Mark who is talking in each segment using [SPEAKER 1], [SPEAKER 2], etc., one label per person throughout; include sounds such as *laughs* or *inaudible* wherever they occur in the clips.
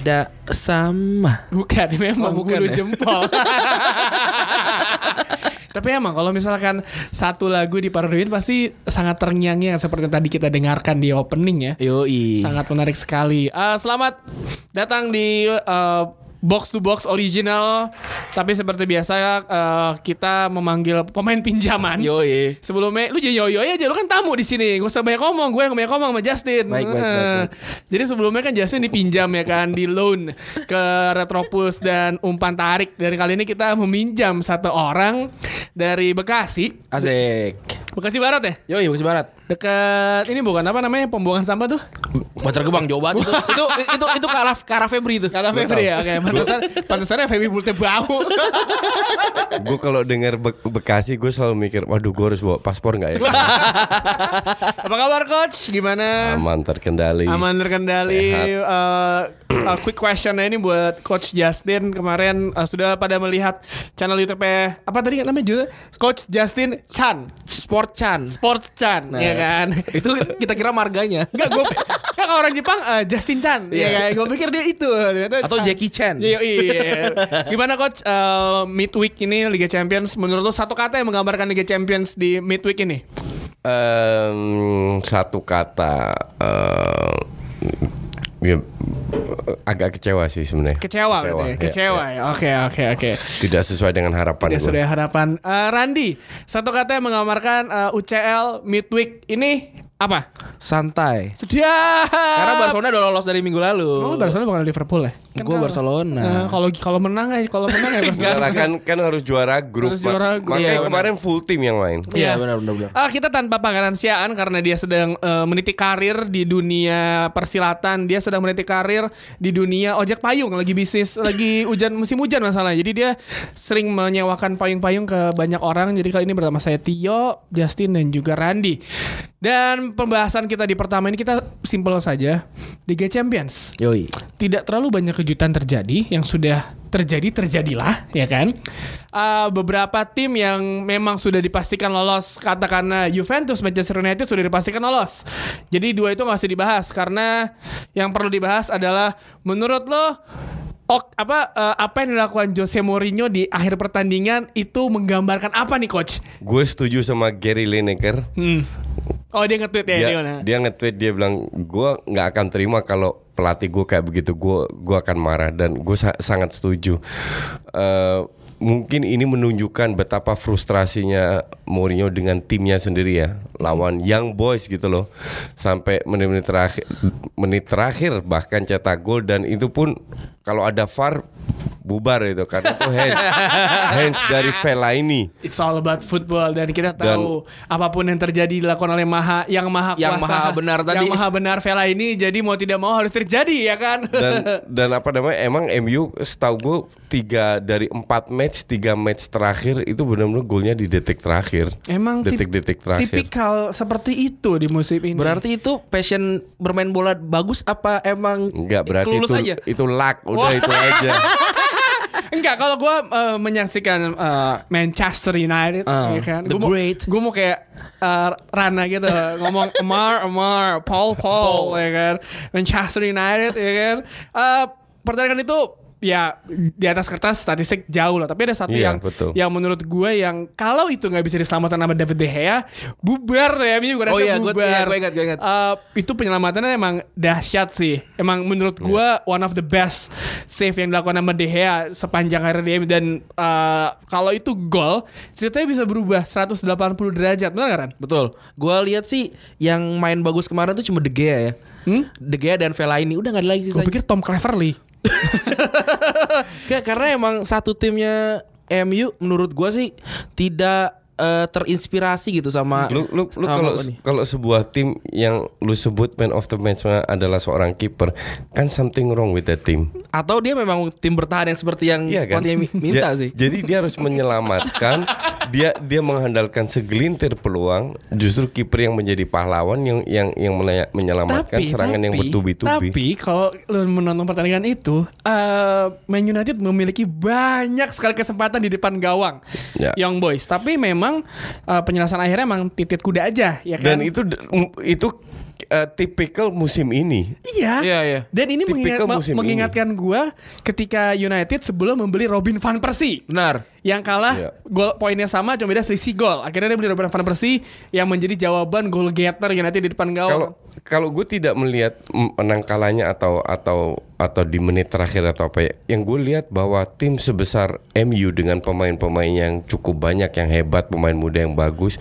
[SPEAKER 1] Tidak sama.
[SPEAKER 2] Bukan, memang
[SPEAKER 1] Oh, bukan
[SPEAKER 2] bulu
[SPEAKER 1] ya?
[SPEAKER 2] jempol. *laughs* Tapi emang kalau misalkan satu lagu di Paranoid pasti sangat terngiang-ngiang seperti yang tadi kita dengarkan di opening ya.
[SPEAKER 1] Yoi.
[SPEAKER 2] Sangat menarik sekali. Eh, selamat datang di eh, Box to Box original. Tapi seperti biasa eh, kita memanggil pemain pinjaman.
[SPEAKER 1] Yoi.
[SPEAKER 2] Sebelumnya lu jangan yoyo aja lu kan tamu di sini. Gak usah banyak ngomong, gue yang banyak ngomong sama Justin.
[SPEAKER 1] Baik, baik, baik,
[SPEAKER 2] Eh,
[SPEAKER 1] baik.
[SPEAKER 2] Jadi sebelumnya kan Justin dipinjam ya kan di loan ke Retropus dan umpan tarik. Dari kali ini kita meminjam satu orang dari Bekasi.
[SPEAKER 1] Asik.
[SPEAKER 2] Bekasi Barat ya?
[SPEAKER 1] Yoi, Bekasi Barat.
[SPEAKER 2] Dekat ini bukan apa namanya pembuangan sampah tuh?
[SPEAKER 1] Bantar Gebang Jawa Barat itu. itu itu itu ke arah ke arah Febri itu.
[SPEAKER 2] Febri ya, oke. Pantesan, pantesannya Febri multe bau. *laughs*
[SPEAKER 3] gue kalau dengar Be- Bekasi gue selalu mikir waduh gue harus bawa paspor nggak ya *laughs*
[SPEAKER 2] apa kabar coach? Gimana?
[SPEAKER 3] aman terkendali
[SPEAKER 2] Aman terkendali.
[SPEAKER 3] Sehat.
[SPEAKER 2] Eh, a quick question ini buat Coach Justin kemarin eh, sudah pada melihat channel YouTube apa tadi namanya juga Coach Justin Chan
[SPEAKER 1] Sport Chan.
[SPEAKER 2] Sport Chan
[SPEAKER 1] Nah.
[SPEAKER 2] ya kan? *laughs*
[SPEAKER 1] Itu kita kira marganya.
[SPEAKER 2] Enggak gue kan kalau orang Jepang eh, Justin Chan ya
[SPEAKER 1] Iya.
[SPEAKER 2] kan? Gue pikir dia itu ternyata
[SPEAKER 1] Atau Jackie Chan.
[SPEAKER 2] Iya, iya. Gimana coach eh, midweek ini Liga Champions menurut lo satu kata yang menggambarkan Liga Champions di midweek ini?
[SPEAKER 3] Em, satu kata eh, ya, agak kecewa sih sebenarnya
[SPEAKER 2] Kecewa, berarti ya?
[SPEAKER 3] ya,
[SPEAKER 2] Kecewa
[SPEAKER 3] ya.
[SPEAKER 2] ya. Oke oke oke.
[SPEAKER 3] tidak sesuai dengan harapan
[SPEAKER 2] Tidak
[SPEAKER 3] gue
[SPEAKER 2] sudah harapan. Eh, Randi, satu kata yang menggambarkan eh, UCL midweek ini apa?
[SPEAKER 1] Santai.
[SPEAKER 2] Sudah.
[SPEAKER 1] Karena Barcelona udah lolos dari minggu lalu.
[SPEAKER 2] Oh, Barcelona bukan Liverpool ya? Kan
[SPEAKER 1] Gua
[SPEAKER 2] kalau-
[SPEAKER 1] Barcelona.
[SPEAKER 2] Eh, kalau kalau menang aja, kalau menang ya *laughs* Barcelona.
[SPEAKER 3] Kan kan harus juara grup
[SPEAKER 2] Harus juara grup.
[SPEAKER 3] makanya
[SPEAKER 1] Iya, benar.
[SPEAKER 3] kemarin full tim yang main
[SPEAKER 1] Iya, benar benar benar.
[SPEAKER 2] Ah, kita tanpa Pangeran Siaan karena dia sedang eh, meniti karir di dunia persilatan, dia sedang meniti karir di dunia ojek payung, lagi bisnis, lagi hujan musim hujan masalahnya. Jadi dia sering menyewakan payung-payung ke banyak orang. Jadi kali ini bersama saya Tio, Justin dan juga Randy. Dan pembahasan kita di pertama ini kita simpel saja, Liga Champions.
[SPEAKER 1] Yoi.
[SPEAKER 2] tidak terlalu banyak kejutan terjadi. Yang sudah terjadi terjadilah ya kan? Uh, beberapa tim yang memang sudah dipastikan lolos katakanlah Juventus Manchester United sudah dipastikan lolos. Jadi dua itu nggak usah dibahas karena yang perlu dibahas adalah menurut lo ok, apa uh, apa yang dilakukan Jose Mourinho di akhir pertandingan itu menggambarkan apa nih coach?
[SPEAKER 3] Gue setuju sama Gary Lineker.
[SPEAKER 2] Hmm. Oh dia nge-tweet ya
[SPEAKER 3] dia
[SPEAKER 2] dia,
[SPEAKER 3] dia nge-tweet dia bilang gue nggak akan terima kalau pelatih gue kayak begitu. Gue gue akan marah dan gue sa- sangat setuju. Eh, mungkin ini menunjukkan betapa frustrasinya Mourinho dengan timnya sendiri ya lawan Young Boys gitu loh. Sampai menit-menit terakhir menit terakhir bahkan cetak gol dan itu pun kalau ada VAR bubar itu karena itu hands, hands dari Vela ini.
[SPEAKER 2] It's all about football dan kita tahu apa pun yang terjadi dilakukan oleh maha yang maha kuasa,
[SPEAKER 1] Yang maha benar tadi.
[SPEAKER 2] yang maha benar Vela ini jadi mau tidak mau harus terjadi ya kan?
[SPEAKER 3] Dan *laughs* dan apa namanya emang MU setahu gue tiga dari empat match tiga match terakhir itu benar-benar golnya di detik terakhir.
[SPEAKER 2] Emang tip-
[SPEAKER 3] detik-detik terakhir.
[SPEAKER 2] tipikal seperti itu di musim ini.
[SPEAKER 1] Berarti itu passion bermain bola bagus apa emang
[SPEAKER 3] enggak berarti itu
[SPEAKER 1] aja?
[SPEAKER 3] itu luck. Udah
[SPEAKER 2] Wah.
[SPEAKER 3] itu aja *laughs*
[SPEAKER 2] enggak kalau gue menyaksikan eh, Manchester United
[SPEAKER 1] Ah,
[SPEAKER 2] ya kan?
[SPEAKER 1] the
[SPEAKER 2] gue mau
[SPEAKER 1] great.
[SPEAKER 2] gue mau kayak eh, Rana gitu ngomong Amar Amar Paul Paul, ya kan? Manchester United ya kan? Eh, pertandingan itu ya di atas kertas statistik jauh lah tapi ada satu
[SPEAKER 3] Iya,
[SPEAKER 2] yang
[SPEAKER 3] betul.
[SPEAKER 2] yang menurut gue yang kalau itu nggak bisa diselamatkan sama David De Gea bubar tuh ya gue rasa
[SPEAKER 1] Oh iya, gue-
[SPEAKER 2] bubar
[SPEAKER 1] iya, gue ingat, gue ingat.
[SPEAKER 2] Eh, itu penyelamatannya emang dahsyat sih emang menurut gue one of the best save yang dilakukan sama De Gea sepanjang karir dia dan eh, kalau itu gol ceritanya bisa berubah 180 derajat benar gak Ran?
[SPEAKER 1] Betul. Gua lihat sih yang main bagus kemarin tuh cuma De Gea ya. De Gea dan Fellaini udah nggak ada lagi
[SPEAKER 2] Gue
[SPEAKER 1] sisanya.
[SPEAKER 2] pikir Tom Cleverley. *laughs*
[SPEAKER 1] Nggak, karena emang satu timnya MU menurut gua sih tidak eh, terinspirasi gitu sama
[SPEAKER 3] Lu lu lu kalau kalau sebuah tim yang lu sebut man of the match adalah seorang kiper, kan something wrong with that team.
[SPEAKER 1] Atau dia memang tim bertahan yang seperti yang
[SPEAKER 3] Iya kan?
[SPEAKER 1] minta
[SPEAKER 3] Ja-
[SPEAKER 1] sih.
[SPEAKER 3] Jadi dia harus menyelamatkan *laughs* dia dia mengandalkan segelintir peluang, justru kiper yang menjadi pahlawan yang yang yang menyelamatkan serangan yang bertubi-tubi.
[SPEAKER 2] Tapi kalau lu menonton pertandingan itu, eh Man United memiliki banyak sekali kesempatan di depan gawang
[SPEAKER 3] Ya.
[SPEAKER 2] Young Boys. Tapi memang eh, penjelasan akhirnya emang titit kuda aja, ya kan?
[SPEAKER 3] Dan itu itu uh, tipikal musim ini.
[SPEAKER 2] Iya.
[SPEAKER 1] Iya, iya.
[SPEAKER 2] Dan ini mengingat-
[SPEAKER 3] musim ini.
[SPEAKER 2] mengingatkan gua ketika United sebelum membeli Robin van Persie.
[SPEAKER 1] Benar.
[SPEAKER 2] Yang kalah
[SPEAKER 3] Iya.
[SPEAKER 2] gol poinnya sama cuma beda selisih gol. Akhirnya dia beli Robin van Persie yang menjadi jawaban goal getter United di depan
[SPEAKER 3] Kalau
[SPEAKER 2] gawang.
[SPEAKER 3] kalau gue tidak melihat menang kalahnya atau atau atau di menit terakhir atau apa ya, yang gue lihat bahwa tim sebesar MU dengan pemain-pemain yang cukup banyak yang hebat, pemain muda yang bagus,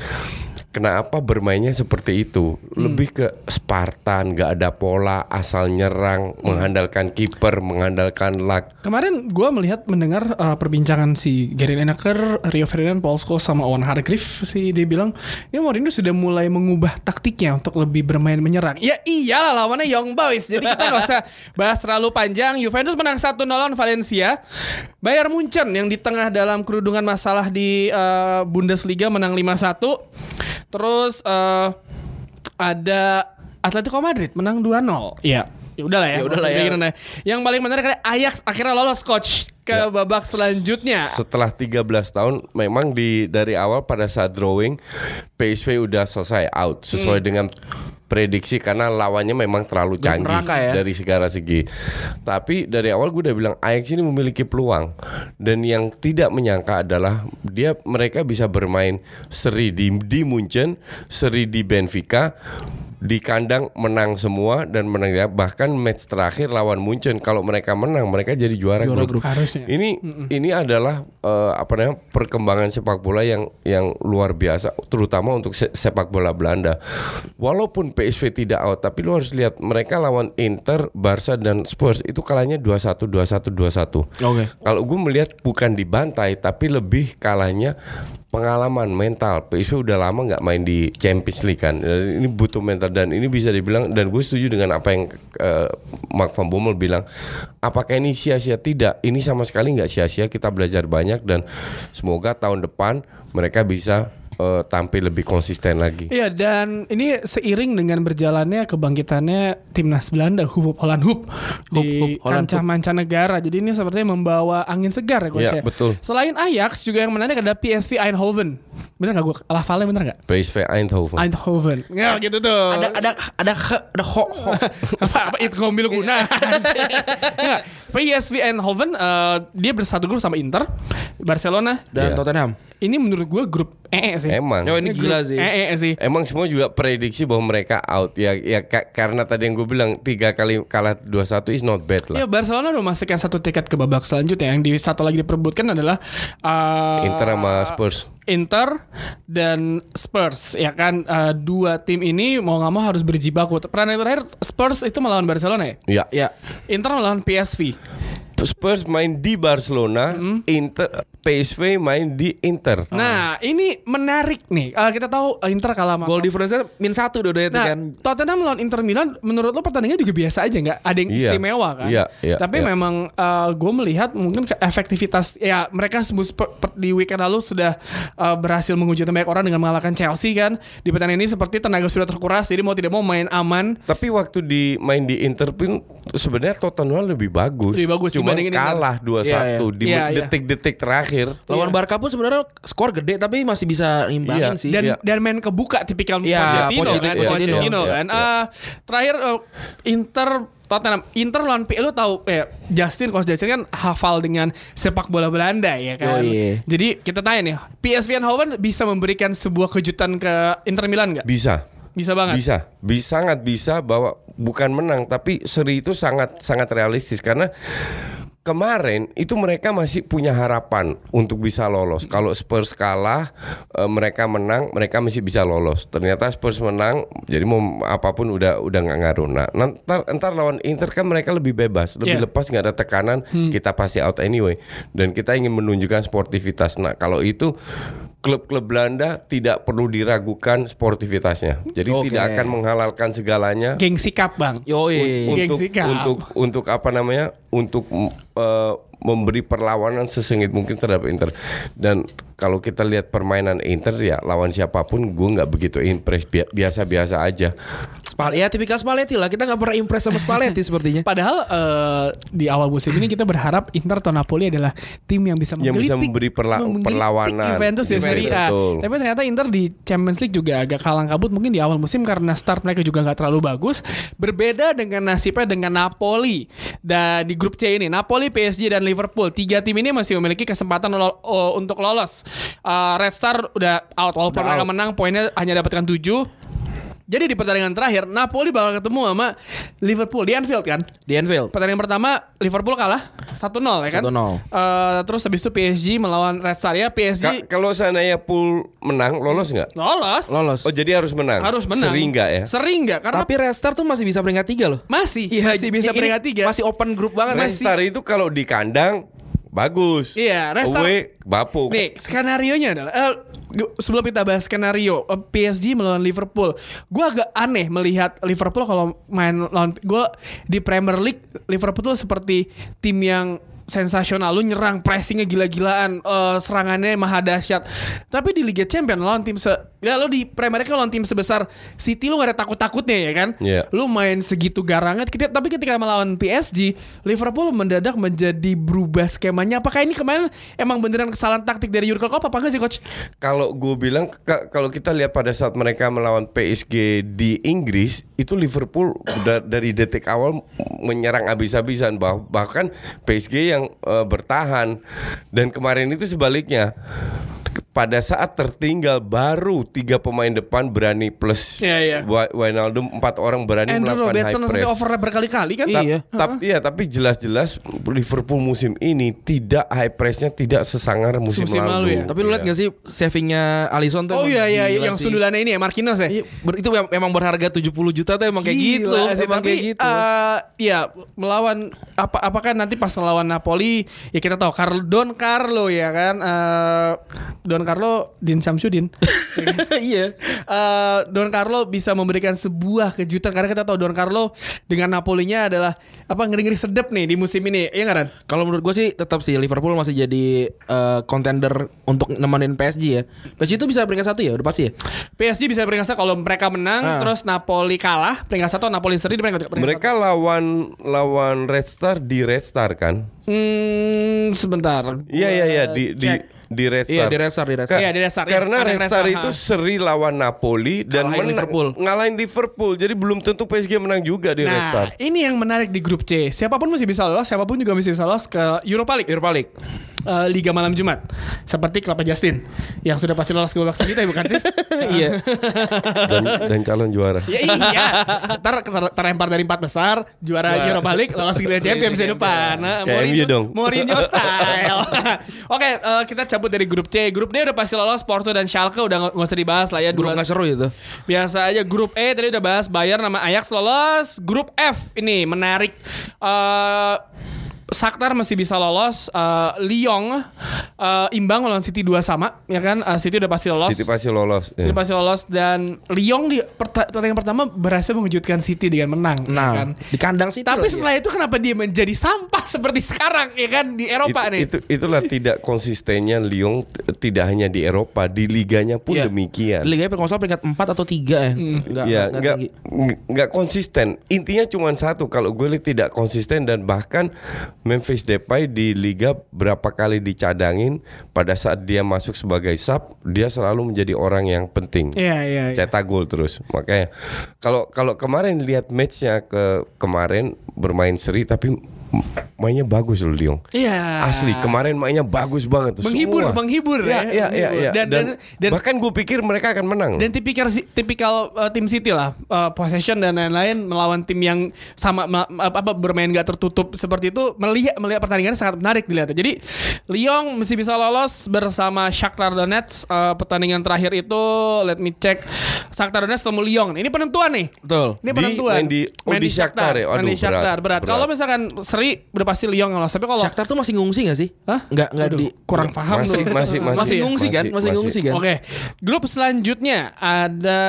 [SPEAKER 3] kenapa bermainnya seperti itu? Lebih ke Spartan, gak ada pola, asal nyerang, mengandalkan kiper, mengandalkan luck.
[SPEAKER 2] Kemarin gua melihat mendengar uh, perbincangan si Gary Lineker, Rio Ferdinand, Paul Scholes sama Owen Hargreaves sih dia bilang ini Mourinho sudah mulai mengubah taktiknya untuk lebih bermain menyerang. Ya iyalah lawannya Young Boys. Jadi kita nggak usah bahas terlalu panjang. Juventus menang 1-0 lawan Valencia. Bayern Munchen yang di tengah dalam kerudungan masalah di uh, Bundesliga menang 5-1. Terus uh, ada Atletico Madrid menang 2-0. Iya. Ya udahlah ya.
[SPEAKER 1] Ya udahlah ya.
[SPEAKER 2] aneh. Yang paling menarik adalah Ajax akhirnya lolos coach ke babak selanjutnya.
[SPEAKER 3] Setelah 13 tahun memang di dari awal pada saat drawing PSV udah selesai out sesuai dengan prediksi karena lawannya memang terlalu canggih
[SPEAKER 1] ya.
[SPEAKER 3] dari segala segi. Tapi dari awal gue udah bilang Ajax ini memiliki peluang dan yang tidak menyangka adalah dia mereka bisa bermain seri di di Munchen, seri di Benfica di kandang menang semua dan menang dia bahkan match terakhir lawan Munchen kalau mereka menang mereka jadi juara,
[SPEAKER 1] Juara
[SPEAKER 3] grup.
[SPEAKER 1] grup.
[SPEAKER 2] Harusnya.
[SPEAKER 3] Ini ini adalah eh, apa namanya perkembangan sepak bola yang yang luar biasa terutama untuk se- sepak bola Belanda. Walaupun PSV tidak out tapi lu harus lihat mereka lawan Inter, Barca dan Spurs itu kalahnya 2-1 2-1 2-1.
[SPEAKER 1] Oke.
[SPEAKER 3] Kalau gue melihat bukan dibantai tapi lebih kalahnya pengalaman mental. PSV udah lama nggak main di Champions League kan. Dan ini butuh mental dan ini bisa dibilang dan gue setuju dengan apa yang eh, Mark van Bommel bilang. Apakah ini sia-sia? Tidak. Ini sama sekali nggak sia-sia. Kita belajar banyak dan semoga tahun depan mereka bisa eh, tampil lebih konsisten lagi.
[SPEAKER 2] Iya dan ini seiring dengan berjalannya kebangkitannya timnas Belanda Hoop Holland Hoop, di
[SPEAKER 1] Holland
[SPEAKER 2] kancah mancanegara. Jadi ini sepertinya membawa angin segar ya coach
[SPEAKER 3] Iya,
[SPEAKER 2] ya.
[SPEAKER 3] betul.
[SPEAKER 2] Selain Ajax juga yang menarik ada PSV Eindhoven. Bener gak gue lafalnya bener gak?
[SPEAKER 3] PSV Eindhoven.
[SPEAKER 2] Eindhoven. Ya gitu tuh.
[SPEAKER 1] Ada ada ada he- ada ho, ho. *laughs*
[SPEAKER 2] apa apa itu ngomil guna *laughs* Nggak, PSV Eindhoven eh, dia bersatu grup sama Inter Barcelona
[SPEAKER 1] dan
[SPEAKER 3] Iya.
[SPEAKER 1] Tottenham.
[SPEAKER 2] Ini menurut gue grup EE sih
[SPEAKER 3] Emang.
[SPEAKER 1] Oh, ini gila sih.
[SPEAKER 2] EE sih
[SPEAKER 3] Emang semua juga prediksi bahwa mereka out ya ya ka- karena tadi yang gue bilang tiga kali kalah 2-1 is not bad lah.
[SPEAKER 2] Ya Barcelona udah memastikan satu tiket ke babak selanjutnya yang di satu lagi diperebutkan adalah eh,
[SPEAKER 3] Inter sama Spurs.
[SPEAKER 2] Inter dan Spurs ya kan Eh, dua tim ini mau nggak mau harus berjibaku. Pertandingan terakhir Spurs itu melawan Barcelona ya.
[SPEAKER 3] Ya.
[SPEAKER 1] Ya.
[SPEAKER 2] Inter melawan PSV.
[SPEAKER 3] Spurs main di Barcelona, Inter PSV main di Inter.
[SPEAKER 2] Nah ini menarik nih. Eh, kita tahu eh, Inter kalah sama
[SPEAKER 1] Goal difference-nya min satu dua-duanya itu
[SPEAKER 2] Nah,
[SPEAKER 1] kan.
[SPEAKER 2] Tottenham lawan Inter Milan, menurut lo pertandingannya juga biasa aja nggak? Ada yang
[SPEAKER 3] Iya.
[SPEAKER 2] istimewa kan?
[SPEAKER 3] Iya, iya,
[SPEAKER 2] Tapi
[SPEAKER 3] iya.
[SPEAKER 2] memang gue melihat mungkin ke efektivitas ya mereka di weekend lalu sudah eh, berhasil menguji banyak orang dengan mengalahkan Chelsea kan. Di pertandingan ini seperti tenaga sudah terkuras, jadi mau tidak mau main aman.
[SPEAKER 3] Tapi waktu di main di Inter pun sebenarnya Tottenham lebih bagus.
[SPEAKER 2] Lebih bagus
[SPEAKER 3] Cuma
[SPEAKER 2] dibandingin Inter.
[SPEAKER 3] kalah 2-1
[SPEAKER 1] Iya, iya.
[SPEAKER 3] di
[SPEAKER 2] Iya, iya.
[SPEAKER 3] detik-detik terakhir.
[SPEAKER 1] Lawan
[SPEAKER 2] Iya.
[SPEAKER 1] Barca pun sebenarnya skor gede tapi masih bisa ngimbangin
[SPEAKER 3] Iya.
[SPEAKER 1] sih.
[SPEAKER 2] Dan
[SPEAKER 3] Iya.
[SPEAKER 2] dan main kebuka tipikal
[SPEAKER 1] Iya,
[SPEAKER 2] Pochettino,
[SPEAKER 1] Pochettino,
[SPEAKER 2] kan,
[SPEAKER 1] Pochettino.
[SPEAKER 2] Pochettino
[SPEAKER 3] Iya,
[SPEAKER 2] kan.
[SPEAKER 3] iya.
[SPEAKER 2] Eh, terakhir eh, Inter Tottenham Inter lawan P lu tahu eh Justin Coach Justin kan hafal dengan sepak bola Belanda ya kan.
[SPEAKER 1] Yoi.
[SPEAKER 2] Jadi kita tanya nih, PSV Eindhoven bisa memberikan sebuah kejutan ke Inter Milan nggak?
[SPEAKER 3] Bisa.
[SPEAKER 2] Bisa banget.
[SPEAKER 3] Bisa, bisa sangat bisa bahwa bukan menang tapi seri itu sangat sangat realistis karena kemarin itu mereka masih punya harapan untuk bisa lolos. Kalau Spurs kalah, eh, mereka menang, mereka masih bisa lolos. Ternyata Spurs menang, jadi mau apa pun udah udah nggak ngaruh. Nah, ntar entar lawan Inter kan mereka lebih bebas, lebih
[SPEAKER 2] Yeah.
[SPEAKER 3] lepas nggak ada tekanan, kita pasti out anyway. Dan kita ingin menunjukkan sportivitas. Nah, kalau itu klub-klub Belanda tidak perlu diragukan sportivitasnya. Jadi
[SPEAKER 1] Oke.
[SPEAKER 3] tidak akan menghalalkan segalanya
[SPEAKER 2] Gengsi cup bang.
[SPEAKER 1] Yoi.
[SPEAKER 2] Gengsi
[SPEAKER 3] untuk untuk untuk apa namanya untuk eh, memberi perlawanan sesengit mungkin terhadap Inter dan kalau kita lihat permainan Inter ya lawan siapa pun gue nggak begitu impress Bi- biasa-biasa aja
[SPEAKER 1] Spal ya tipikal Spalletti lah. Kita nggak pernah impress sama Spalletti sepertinya. *laughs*
[SPEAKER 2] Padahal eh, di awal musim ini kita berharap Inter atau Napoli adalah tim yang bisa
[SPEAKER 3] Yang bisa memberi perla-
[SPEAKER 2] menggelitik
[SPEAKER 3] perlawanan.
[SPEAKER 2] Juventus di
[SPEAKER 3] Betul,
[SPEAKER 2] Serie A. Tapi ternyata Inter di Champions League juga agak kalang kabut mungkin di awal musim karena start mereka juga nggak terlalu bagus. Berbeda dengan nasibnya dengan Napoli dan di grup C ini Napoli, PSG dan Liverpool tiga tim ini masih memiliki kesempatan lol- oh, untuk lolos. Eh, Red Star udah out walaupun mereka menang poinnya hanya dapatkan 7 jadi di pertandingan terakhir Napoli bakal ketemu sama Liverpool di Anfield kan.
[SPEAKER 1] Di Anfield.
[SPEAKER 2] Pertandingan pertama Liverpool kalah 1-0 ya kan.
[SPEAKER 1] 1-0.
[SPEAKER 2] Eh, terus habis itu PSG melawan Red Star ya.
[SPEAKER 3] Ka-
[SPEAKER 2] PSG
[SPEAKER 3] kalau seandainya pool menang lolos nggak
[SPEAKER 2] lolos.
[SPEAKER 1] Lolos.
[SPEAKER 3] oh jadi harus menang
[SPEAKER 2] Harus menang.
[SPEAKER 3] sering nggak ya
[SPEAKER 2] Sering nggak? Karena
[SPEAKER 1] Tapi Restart tuh masih bisa peringkat tiga loh.
[SPEAKER 2] masih
[SPEAKER 1] Iya,
[SPEAKER 2] masih bisa peringkat tiga.
[SPEAKER 1] Masih open group banget.
[SPEAKER 2] Masih-
[SPEAKER 3] Star itu kalau di kandang bagus
[SPEAKER 2] Iya, Red Star-
[SPEAKER 3] away bapuk
[SPEAKER 2] Nih, skenario nya adalah eh, gu- sebelum kita bahas skenario eh, PSG melawan Liverpool, gue agak aneh melihat Liverpool kalau main lawan gue di Premier League Liverpool tuh seperti tim yang sensasional. Lu nyerang pressingnya gila-gilaan. Eh, serangannya maha dahsyat. Tapi di Liga Champions lawan tim se ya lu di Premier League lawan tim sebesar City lu gak ada takut-takutnya ya kan?
[SPEAKER 3] Iya.
[SPEAKER 2] lu main segitu garangan kita- tapi ketika melawan PSG Liverpool mendadak menjadi berubah skemanya. Apakah ini kemarin emang beneran kesalahan taktik dari Jurgen Klopp apa enggak sih coach?
[SPEAKER 3] Kalau gue bilang ka- kalau kita lihat pada saat mereka melawan PSG di Inggris itu Liverpool dari detik awal menyerang habis-habisan. Bah- bahkan PSG yang eh, bertahan. Dan kemarin itu sebaliknya pada saat tertinggal baru tiga pemain depan berani plus
[SPEAKER 2] Iya, iya.
[SPEAKER 3] Wa- Wijnaldum empat orang berani
[SPEAKER 2] Andrew
[SPEAKER 3] melakukan
[SPEAKER 2] Robertson
[SPEAKER 3] high
[SPEAKER 2] sampai
[SPEAKER 3] press.
[SPEAKER 2] overlap berkali-kali kan
[SPEAKER 1] Iya.
[SPEAKER 3] Tapi iya, tapi jelas-jelas Liverpool musim ini tidak high pressnya tidak sesangar musim,
[SPEAKER 2] Musim lalu
[SPEAKER 3] lalu.
[SPEAKER 2] ya.
[SPEAKER 1] Tapi lu lihat
[SPEAKER 3] Iya.
[SPEAKER 1] gak sih savingnya Alisson tuh
[SPEAKER 2] Oh iya iya
[SPEAKER 1] gila
[SPEAKER 2] yang
[SPEAKER 1] sih.
[SPEAKER 2] sundulannya ini ya Marquinhos ya
[SPEAKER 1] Iya, itu mem- memang berharga 70 juta tuh emang kayak gitu.
[SPEAKER 2] Gila sih,
[SPEAKER 1] Emang
[SPEAKER 2] tapi
[SPEAKER 1] kayak gitu.
[SPEAKER 2] eh, ya melawan apa apakah nanti pas melawan Napoli ya kita tahu Carlo Don Carlo ya kan eh, Don Carlo Din Samsudin *laughs*
[SPEAKER 1] Iya.
[SPEAKER 2] Eh, Don Carlo bisa memberikan sebuah kejutan karena kita tahu Don Carlo dengan Napolinya adalah apa ngeri-ngeri sedep nih di musim ini ya nggak Ran?
[SPEAKER 1] Kalau menurut gue sih tetap sih Liverpool masih jadi eh, contender untuk nemenin PSG ya. PSG itu bisa peringkat satu ya, udah pasti ya.
[SPEAKER 2] PSG bisa peringkat satu kalau mereka menang
[SPEAKER 1] Ah.
[SPEAKER 2] terus Napoli kalah peringkat satu Napoli seri di peringkat, peringkat
[SPEAKER 3] Mereka lawan lawan Red Star di Red Star kan?
[SPEAKER 2] Hmm, sebentar.
[SPEAKER 3] Iya iya iya di di. Di Red Star.
[SPEAKER 1] Iya, di Red Star, di Red Star.
[SPEAKER 2] Iya, di Red Star, iya.
[SPEAKER 3] Karena Red Star
[SPEAKER 2] Star,
[SPEAKER 3] itu
[SPEAKER 2] ha.
[SPEAKER 3] seri lawan Napoli dan menang-
[SPEAKER 1] Liverpool.
[SPEAKER 3] ngalahin Liverpool. Jadi belum tentu PSG menang juga di Red
[SPEAKER 2] Nah,
[SPEAKER 3] Star.
[SPEAKER 2] ini yang menarik di grup C. Siapa pun masih bisa lolos, siapa pun juga masih bisa lolos ke Europa League.
[SPEAKER 1] Europa League.
[SPEAKER 2] Eh, Liga malam Jumat. Seperti klub Justin yang sudah pasti lolos ke babak selanjutnya bukan sih? *laughs*
[SPEAKER 1] Iya.
[SPEAKER 3] Dan, dan calon juara.
[SPEAKER 2] ya iya. Ntar ter- terlempar dari empat besar, juara
[SPEAKER 1] Wah.
[SPEAKER 2] Europa League, lolos ke Liga Champions musim depan. Nah,
[SPEAKER 3] Kayak
[SPEAKER 2] Mourinho-
[SPEAKER 3] MU dong.
[SPEAKER 2] Mourinho *laughs* style. *laughs* Oke, eh, kita cabut dari grup C. Grup D udah pasti lolos Porto dan Schalke udah nggak usah dibahas lah ya.
[SPEAKER 1] Grup nggak seru itu.
[SPEAKER 2] Biasa aja grup E tadi udah bahas Bayern nama Ajax lolos. Grup F ini menarik. Eh Shakhtar masih bisa lolos. Eh, Lyon eh, imbang lawan City 2 sama, ya kan? Eh, City udah pasti lolos.
[SPEAKER 3] City pasti lolos.
[SPEAKER 2] City
[SPEAKER 3] Ya.
[SPEAKER 2] pasti lolos dan Lyon di perta- pertandingan pertama berhasil mengejutkan City dengan menang, ya
[SPEAKER 1] Nah,
[SPEAKER 2] kan?
[SPEAKER 1] di kandang sih.
[SPEAKER 2] Tapi setelah itu kenapa dia menjadi sampah *laughs* seperti sekarang ya kan di Eropa
[SPEAKER 3] Itu-
[SPEAKER 2] nih?
[SPEAKER 3] itu itulah tidak konsistennya Lyon tidak hanya di Eropa, di liganya pun demikian.
[SPEAKER 1] Liga kalau peringkat 4 atau 3 ya.
[SPEAKER 2] Hmm.
[SPEAKER 1] Enggak,
[SPEAKER 3] ya
[SPEAKER 1] enggak
[SPEAKER 3] nggak
[SPEAKER 1] tinggi.
[SPEAKER 3] nggak- nggak konsisten intinya cuma satu kalau gue lihat tidak konsisten dan bahkan Memphis Depay di liga berapa kali dicadangin pada saat dia masuk sebagai sub dia selalu menjadi orang yang penting
[SPEAKER 2] Iya iya. iya.
[SPEAKER 3] cetak gol terus makanya kalau kalau kemarin lihat matchnya ke kemarin bermain seri tapi mainnya bagus loh Lyon.
[SPEAKER 2] Iya.
[SPEAKER 3] Asli kemarin mainnya bagus banget tuh.
[SPEAKER 2] Menghibur,
[SPEAKER 3] semua.
[SPEAKER 2] menghibur
[SPEAKER 3] ya.
[SPEAKER 2] ya,
[SPEAKER 3] Iya, iya, iya.
[SPEAKER 2] Dan- dan- dan-
[SPEAKER 3] bahkan gue pikir mereka akan menang.
[SPEAKER 2] Dan tipikal tipikal uh, tim City lah, uh, possession dan lain-lain melawan tim yang sama apa apa, bermain gak tertutup seperti itu melihat melihat pertandingan sangat menarik dilihat. Jadi Lyon mesti bisa lolos bersama Shakhtar Donetsk uh, pertandingan terakhir itu let me check Shakhtar Donetsk ketemu Lyon. Ini penentuan nih.
[SPEAKER 1] Betul.
[SPEAKER 2] Ini
[SPEAKER 3] Di-
[SPEAKER 2] penentuan.
[SPEAKER 3] main di- oh, di Shakhtar ya?
[SPEAKER 2] Main di
[SPEAKER 3] Aduh,
[SPEAKER 2] Shakhtar berat.
[SPEAKER 3] berat, berat.
[SPEAKER 2] Kalau misalkan seri udah pasti Lyon lolos. Tapi kalau
[SPEAKER 1] Shakhtar tuh masih ngungsi gak sih?
[SPEAKER 2] Hah?
[SPEAKER 1] Nggak nggak
[SPEAKER 2] Aduh,
[SPEAKER 1] di
[SPEAKER 2] kurang paham
[SPEAKER 3] masih,
[SPEAKER 2] tuh.
[SPEAKER 3] masih, masih,
[SPEAKER 1] masih ngungsi kan? Masih ngungsi kan?
[SPEAKER 2] Oke, grup selanjutnya ada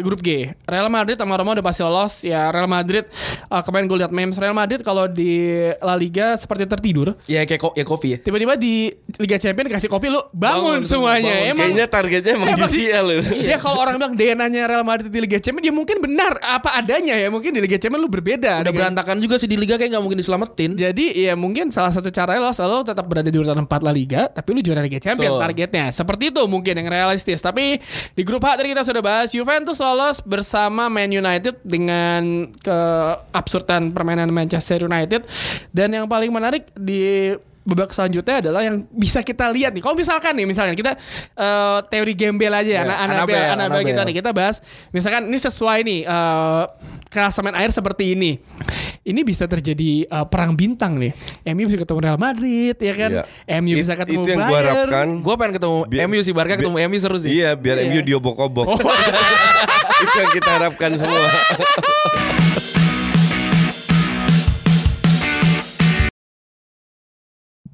[SPEAKER 2] grup G. Real Madrid sama Roma udah pasti lolos. Ya Real Madrid uh, kemarin gue lihat memes Real Madrid kalau di La Liga seperti tertidur.
[SPEAKER 1] Ya kayak ko- ya kopi ya.
[SPEAKER 2] Tiba-tiba di Liga Champions dikasih kopi lu bangun,
[SPEAKER 1] Bangun,
[SPEAKER 2] semuanya.
[SPEAKER 1] bangun.
[SPEAKER 2] Emang
[SPEAKER 3] Kayaknya targetnya emang UCL ya.
[SPEAKER 2] Ya kalau orang bilang DNA-nya Real Madrid di Liga Champions ya mungkin benar apa adanya ya. Mungkin di Liga Champions lu berbeda.
[SPEAKER 1] Udah
[SPEAKER 2] dengan-
[SPEAKER 1] berantakan juga sih di liga kayak nggak mungkin diselamatin.
[SPEAKER 2] jadi ya mungkin salah satu caranya lo selalu tetap berada di urutan 4 La Liga tapi lu juara Liga Champions targetnya. Seperti itu mungkin yang realistis. Tapi di grup H tadi kita sudah bahas Juventus lolos bersama Man United dengan keabsurdan permainan Manchester United dan yang paling menarik di babak selanjutnya adalah yang bisa kita lihat nih. Kalau misalkan nih misalnya kita eh, teori gembel aja
[SPEAKER 1] Ya,
[SPEAKER 2] anak Anabel,
[SPEAKER 1] Anabel,
[SPEAKER 2] Anabel kita nih kita bahas misalkan ini sesuai nih eh klasemen air seperti ini. Ini bisa terjadi eh, perang bintang nih. MU bisa ketemu Real Madrid ya kan.
[SPEAKER 3] Iya.
[SPEAKER 2] MU
[SPEAKER 3] It-
[SPEAKER 2] bisa ketemu
[SPEAKER 3] Itu yang gue
[SPEAKER 2] Bayern.
[SPEAKER 3] harapkan.
[SPEAKER 1] Gue pengen ketemu
[SPEAKER 3] Bi-
[SPEAKER 1] MU sih Barca ketemu MU seru sih.
[SPEAKER 3] Iya, biar
[SPEAKER 2] Iya.
[SPEAKER 3] MU diobok-obok. *laughs* *laughs* itu yang kita harapkan semua. *laughs*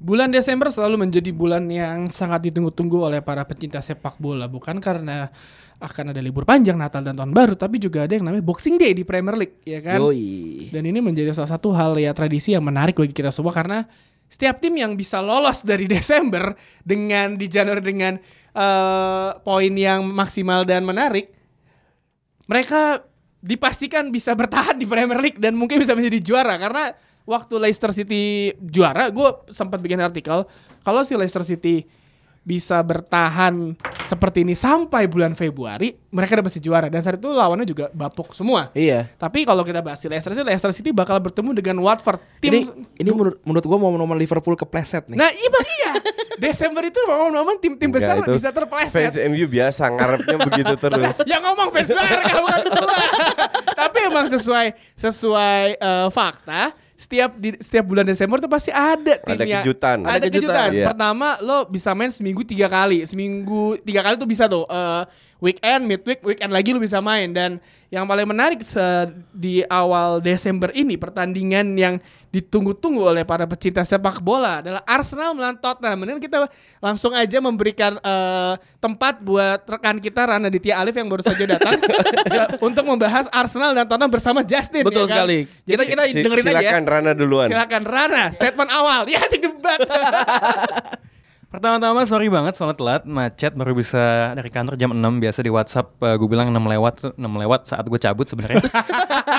[SPEAKER 2] Bulan Desember selalu menjadi bulan yang sangat ditunggu-tunggu oleh para pecinta sepak bola bukan karena akan ada libur panjang Natal dan Tahun Baru tapi juga ada yang namanya Boxing Day di Premier League ya kan.
[SPEAKER 1] Yoi.
[SPEAKER 2] Dan ini menjadi salah satu hal ya tradisi yang menarik bagi kita semua karena setiap tim yang bisa lolos dari *laughs* Desember dengan di Januari dengan eh, poin yang maksimal dan menarik, mereka dipastikan bisa bertahan di Premier League dan mungkin bisa menjadi juara karena waktu Leicester City juara, gue sempat bikin artikel kalau si Leicester City bisa bertahan seperti ini sampai bulan Februari, mereka udah pasti juara dan saat itu lawannya juga bapuk semua.
[SPEAKER 1] Iya.
[SPEAKER 2] Tapi kalau kita bahas si Leicester City, Leicester City bakal bertemu dengan Watford. Tim
[SPEAKER 1] Ini ini menurut menurut gue momen-momen Liverpool kepleset nih.
[SPEAKER 2] Nah, iya iya. Desember itu momen-momen tim-tim besar
[SPEAKER 3] itu
[SPEAKER 2] bisa
[SPEAKER 3] Fans
[SPEAKER 2] terpeleset.
[SPEAKER 3] MU biasa ngarepnya begitu *laughs* terus.
[SPEAKER 2] Yang ngomong fans Barca bukan gua. *laughs* Tapi emang sesuai sesuai eh, fakta setiap di setiap bulan Desember tuh pasti ada tim
[SPEAKER 3] Ada
[SPEAKER 2] yang-
[SPEAKER 3] kejutan.
[SPEAKER 2] Ada,
[SPEAKER 1] Ada
[SPEAKER 2] kejutan.
[SPEAKER 1] kejutan.
[SPEAKER 3] Iya.
[SPEAKER 2] Pertama lo bisa main seminggu tiga kali. Seminggu tiga kali tuh bisa tuh. eh, weekend, midweek, weekend lagi lo bisa main. Dan yang paling menarik di awal Desember ini pertandingan yang ditunggu-tunggu oleh para pecinta sepak bola adalah Arsenal melawan Tottenham. Mending kita langsung aja memberikan eh, tempat buat rekan kita Rana Ditya Alif yang baru saja datang *laughs* untuk membahas Arsenal dan Tottenham bersama Justin.
[SPEAKER 1] Betul
[SPEAKER 2] ya kan?
[SPEAKER 1] sekali. Kita kita
[SPEAKER 3] Si-
[SPEAKER 1] dengerin aja ya.
[SPEAKER 3] silakan Rana duluan.
[SPEAKER 2] Silakan Rana, statement awal. Ya asik debat. *laughs*
[SPEAKER 4] Pertama-tama sorry banget soalnya telat macet baru bisa dari kantor jam 6 biasa di WhatsApp eh, gue bilang 6 lewat tuh 6 lewat saat gue cabut sebenarnya. *laughs*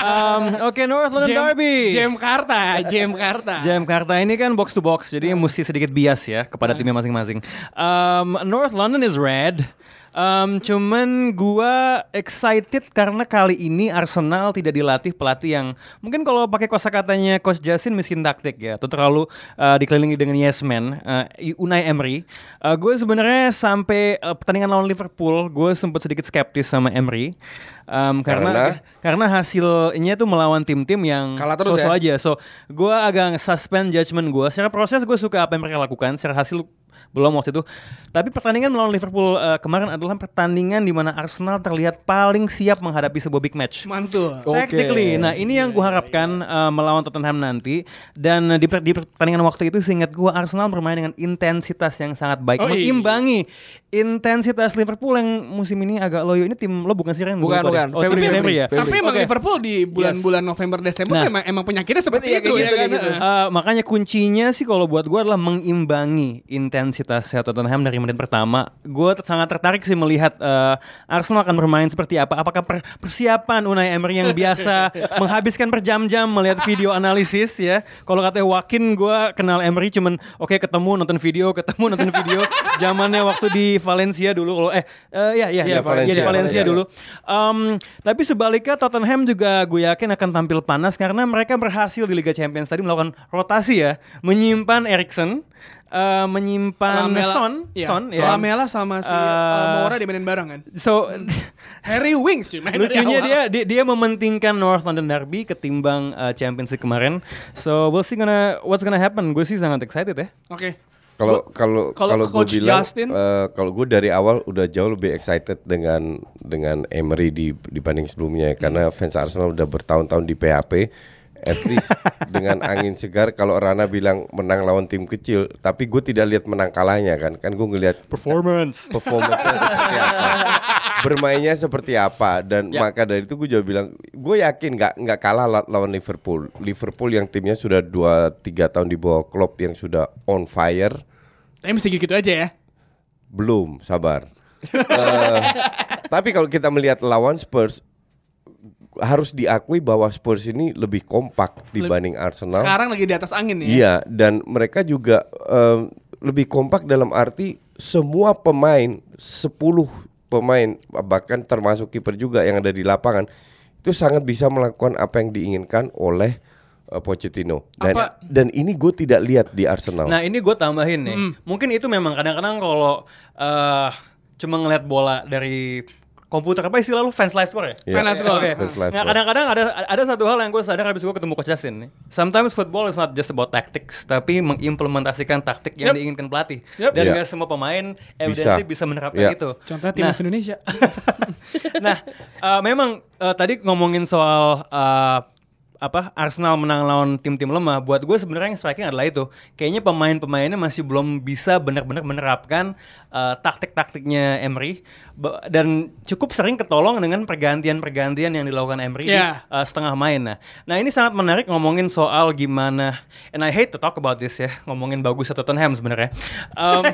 [SPEAKER 4] Um, Oke North London Derby.
[SPEAKER 2] Jam Karta, Jam Karta.
[SPEAKER 4] Jam Karta ini kan box to box, jadi mesti sedikit bias ya kepada timnya masing-masing. Um, North London is red. Um, cuman gua excited karena kali ini Arsenal tidak dilatih pelatih yang mungkin kalau pakai kosakatanya Coach Jasin miskin taktik ya, atau terlalu uh, dikelilingi dengan yes man, uh, Unai Emery. Uh, gue sebenarnya sampai uh, pertandingan lawan Liverpool, gue sempat sedikit skeptis sama Emery. Um, karena karena hasilnya tuh melawan tim-tim yang
[SPEAKER 1] Kalah terus
[SPEAKER 4] so-so
[SPEAKER 1] ya?
[SPEAKER 4] aja. So, gue agak suspend judgment gue. Secara proses gue suka apa yang mereka lakukan. Secara hasil belum waktu itu. Tapi pertandingan melawan Liverpool eh, kemarin adalah pertandingan di mana Arsenal terlihat paling siap menghadapi sebuah big match.
[SPEAKER 2] Mantul.
[SPEAKER 1] Oke.
[SPEAKER 4] Technically, nah ini yang gue harapkan eh, melawan Tottenham nanti dan eh, di, per- di pertandingan waktu itu seingat gue Arsenal bermain dengan intensitas yang sangat baik,
[SPEAKER 2] Oh, iya.
[SPEAKER 4] mengimbangi intensitas Liverpool yang musim ini agak loyo. Ini tim lo bukan sih Ren?
[SPEAKER 1] Bukan, bukan.
[SPEAKER 4] Oh,
[SPEAKER 1] February,
[SPEAKER 4] tim
[SPEAKER 1] February.
[SPEAKER 4] ya.
[SPEAKER 1] February.
[SPEAKER 2] Tapi emang
[SPEAKER 4] Oke.
[SPEAKER 2] Liverpool di bulan-bulan November Desember
[SPEAKER 4] Nah.
[SPEAKER 2] emang, emang penyakitnya seperti
[SPEAKER 1] Iya,
[SPEAKER 2] itu ya
[SPEAKER 1] gitu,
[SPEAKER 2] kan.
[SPEAKER 1] kayak gitu.
[SPEAKER 4] Eh, makanya kuncinya sih kalau buat gue adalah mengimbangi intensitas intensitasnya Tottenham dari menit pertama. Gue sangat tertarik sih melihat eh, Arsenal akan bermain seperti apa. Apakah per- persiapan Unai Emery yang biasa *laughs* menghabiskan berjam-jam melihat video analisis ya. Kalau katanya Wakin, gue kenal Emery cuman oke ketemu nonton video, *laughs* ketemu nonton video. Zamannya waktu di Valencia dulu. Kalau eh eh, ya ya,
[SPEAKER 3] Iya,
[SPEAKER 4] ya,
[SPEAKER 3] Valencia.
[SPEAKER 4] di Valencia
[SPEAKER 3] Iya.
[SPEAKER 4] dulu. Um, tapi sebaliknya Tottenham juga gue yakin akan tampil panas karena mereka berhasil di Liga Champions tadi melakukan rotasi ya, menyimpan Erikson, eh, menyimpan
[SPEAKER 2] Lamela-
[SPEAKER 4] Son,
[SPEAKER 2] iya.
[SPEAKER 4] Son, ya.
[SPEAKER 2] Lamela sama si
[SPEAKER 4] Eh,
[SPEAKER 2] Almora dimainin bareng kan.
[SPEAKER 4] So *laughs*
[SPEAKER 2] Harry sih dari
[SPEAKER 4] lucunya dia, dia dia mementingkan North London Derby ketimbang uh, Champions League kemarin. So we'll see gonna what's gonna happen. Gue sih sangat excited ya.
[SPEAKER 2] Oke.
[SPEAKER 3] Kalau kalau
[SPEAKER 2] kalau
[SPEAKER 3] kalau gue bilang
[SPEAKER 2] Justin?
[SPEAKER 3] eh, kalau gue dari awal udah jauh lebih excited dengan dengan Emery di dibanding sebelumnya karena fans Arsenal udah bertahun-tahun di PHP at least *laughs* dengan angin segar kalau Rana bilang menang lawan tim kecil tapi gue tidak lihat menang kalahnya kan kan gue ngelihat
[SPEAKER 4] Performance.
[SPEAKER 3] performance seperti apa bermainnya seperti apa dan
[SPEAKER 4] Ya.
[SPEAKER 3] maka dari itu gue juga bilang gue yakin nggak nggak kalah la- lawan Liverpool Liverpool yang timnya sudah 2-3 tahun di bawah Klopp yang sudah on fire
[SPEAKER 2] Tapi mesti gitu aja ya.
[SPEAKER 3] belum, sabar. *laughs* Eh, tapi kalau kita melihat lawan Spurs harus diakui bahwa Spurs ini lebih kompak dibanding Arsenal.
[SPEAKER 2] Sekarang lagi di atas angin ya.
[SPEAKER 3] Iya, dan mereka juga em, lebih kompak dalam arti semua pemain 10 pemain bahkan termasuk kiper juga yang ada di lapangan itu sangat bisa melakukan apa yang diinginkan oleh eh, Pochettino. Dan
[SPEAKER 2] Apa-
[SPEAKER 3] dan ini gue tidak lihat di Arsenal.
[SPEAKER 4] Nah ini gue tambahin nih, mungkin itu memang kadang-kadang kalau eh cuma ngeliat bola dari komputer apa istilah lu fans live score ya?
[SPEAKER 3] Iya,
[SPEAKER 2] Fans live score.
[SPEAKER 4] Oke.
[SPEAKER 3] fans live
[SPEAKER 4] Nah, kadang-kadang ada ada satu hal yang gue sadar habis gue ketemu Coach Justin nih. Sometimes football is not just about tactics, tapi mengimplementasikan taktik yang
[SPEAKER 2] Yep.
[SPEAKER 4] diinginkan pelatih.
[SPEAKER 2] Yep.
[SPEAKER 4] Dan
[SPEAKER 3] Iya.
[SPEAKER 4] gak semua pemain evidently bisa, menerapkan
[SPEAKER 3] Iya.
[SPEAKER 4] itu.
[SPEAKER 2] Contohnya timnas
[SPEAKER 4] Nah,
[SPEAKER 2] Indonesia. *laughs*
[SPEAKER 4] nah, eh, memang eh, tadi ngomongin soal eh, apa Arsenal menang lawan tim-tim lemah. Buat gue sebenarnya yang striking adalah itu. Kayaknya pemain-pemainnya masih belum bisa benar-benar menerapkan eh, taktik-taktiknya Emery dan cukup sering ketolong dengan pergantian-pergantian yang dilakukan Emery di
[SPEAKER 2] Yeah.
[SPEAKER 4] eh, setengah main. Nah, nah ini sangat menarik ngomongin soal gimana. And I hate to talk about this ya, ngomongin bagus Tottenham sebenarnya. Um,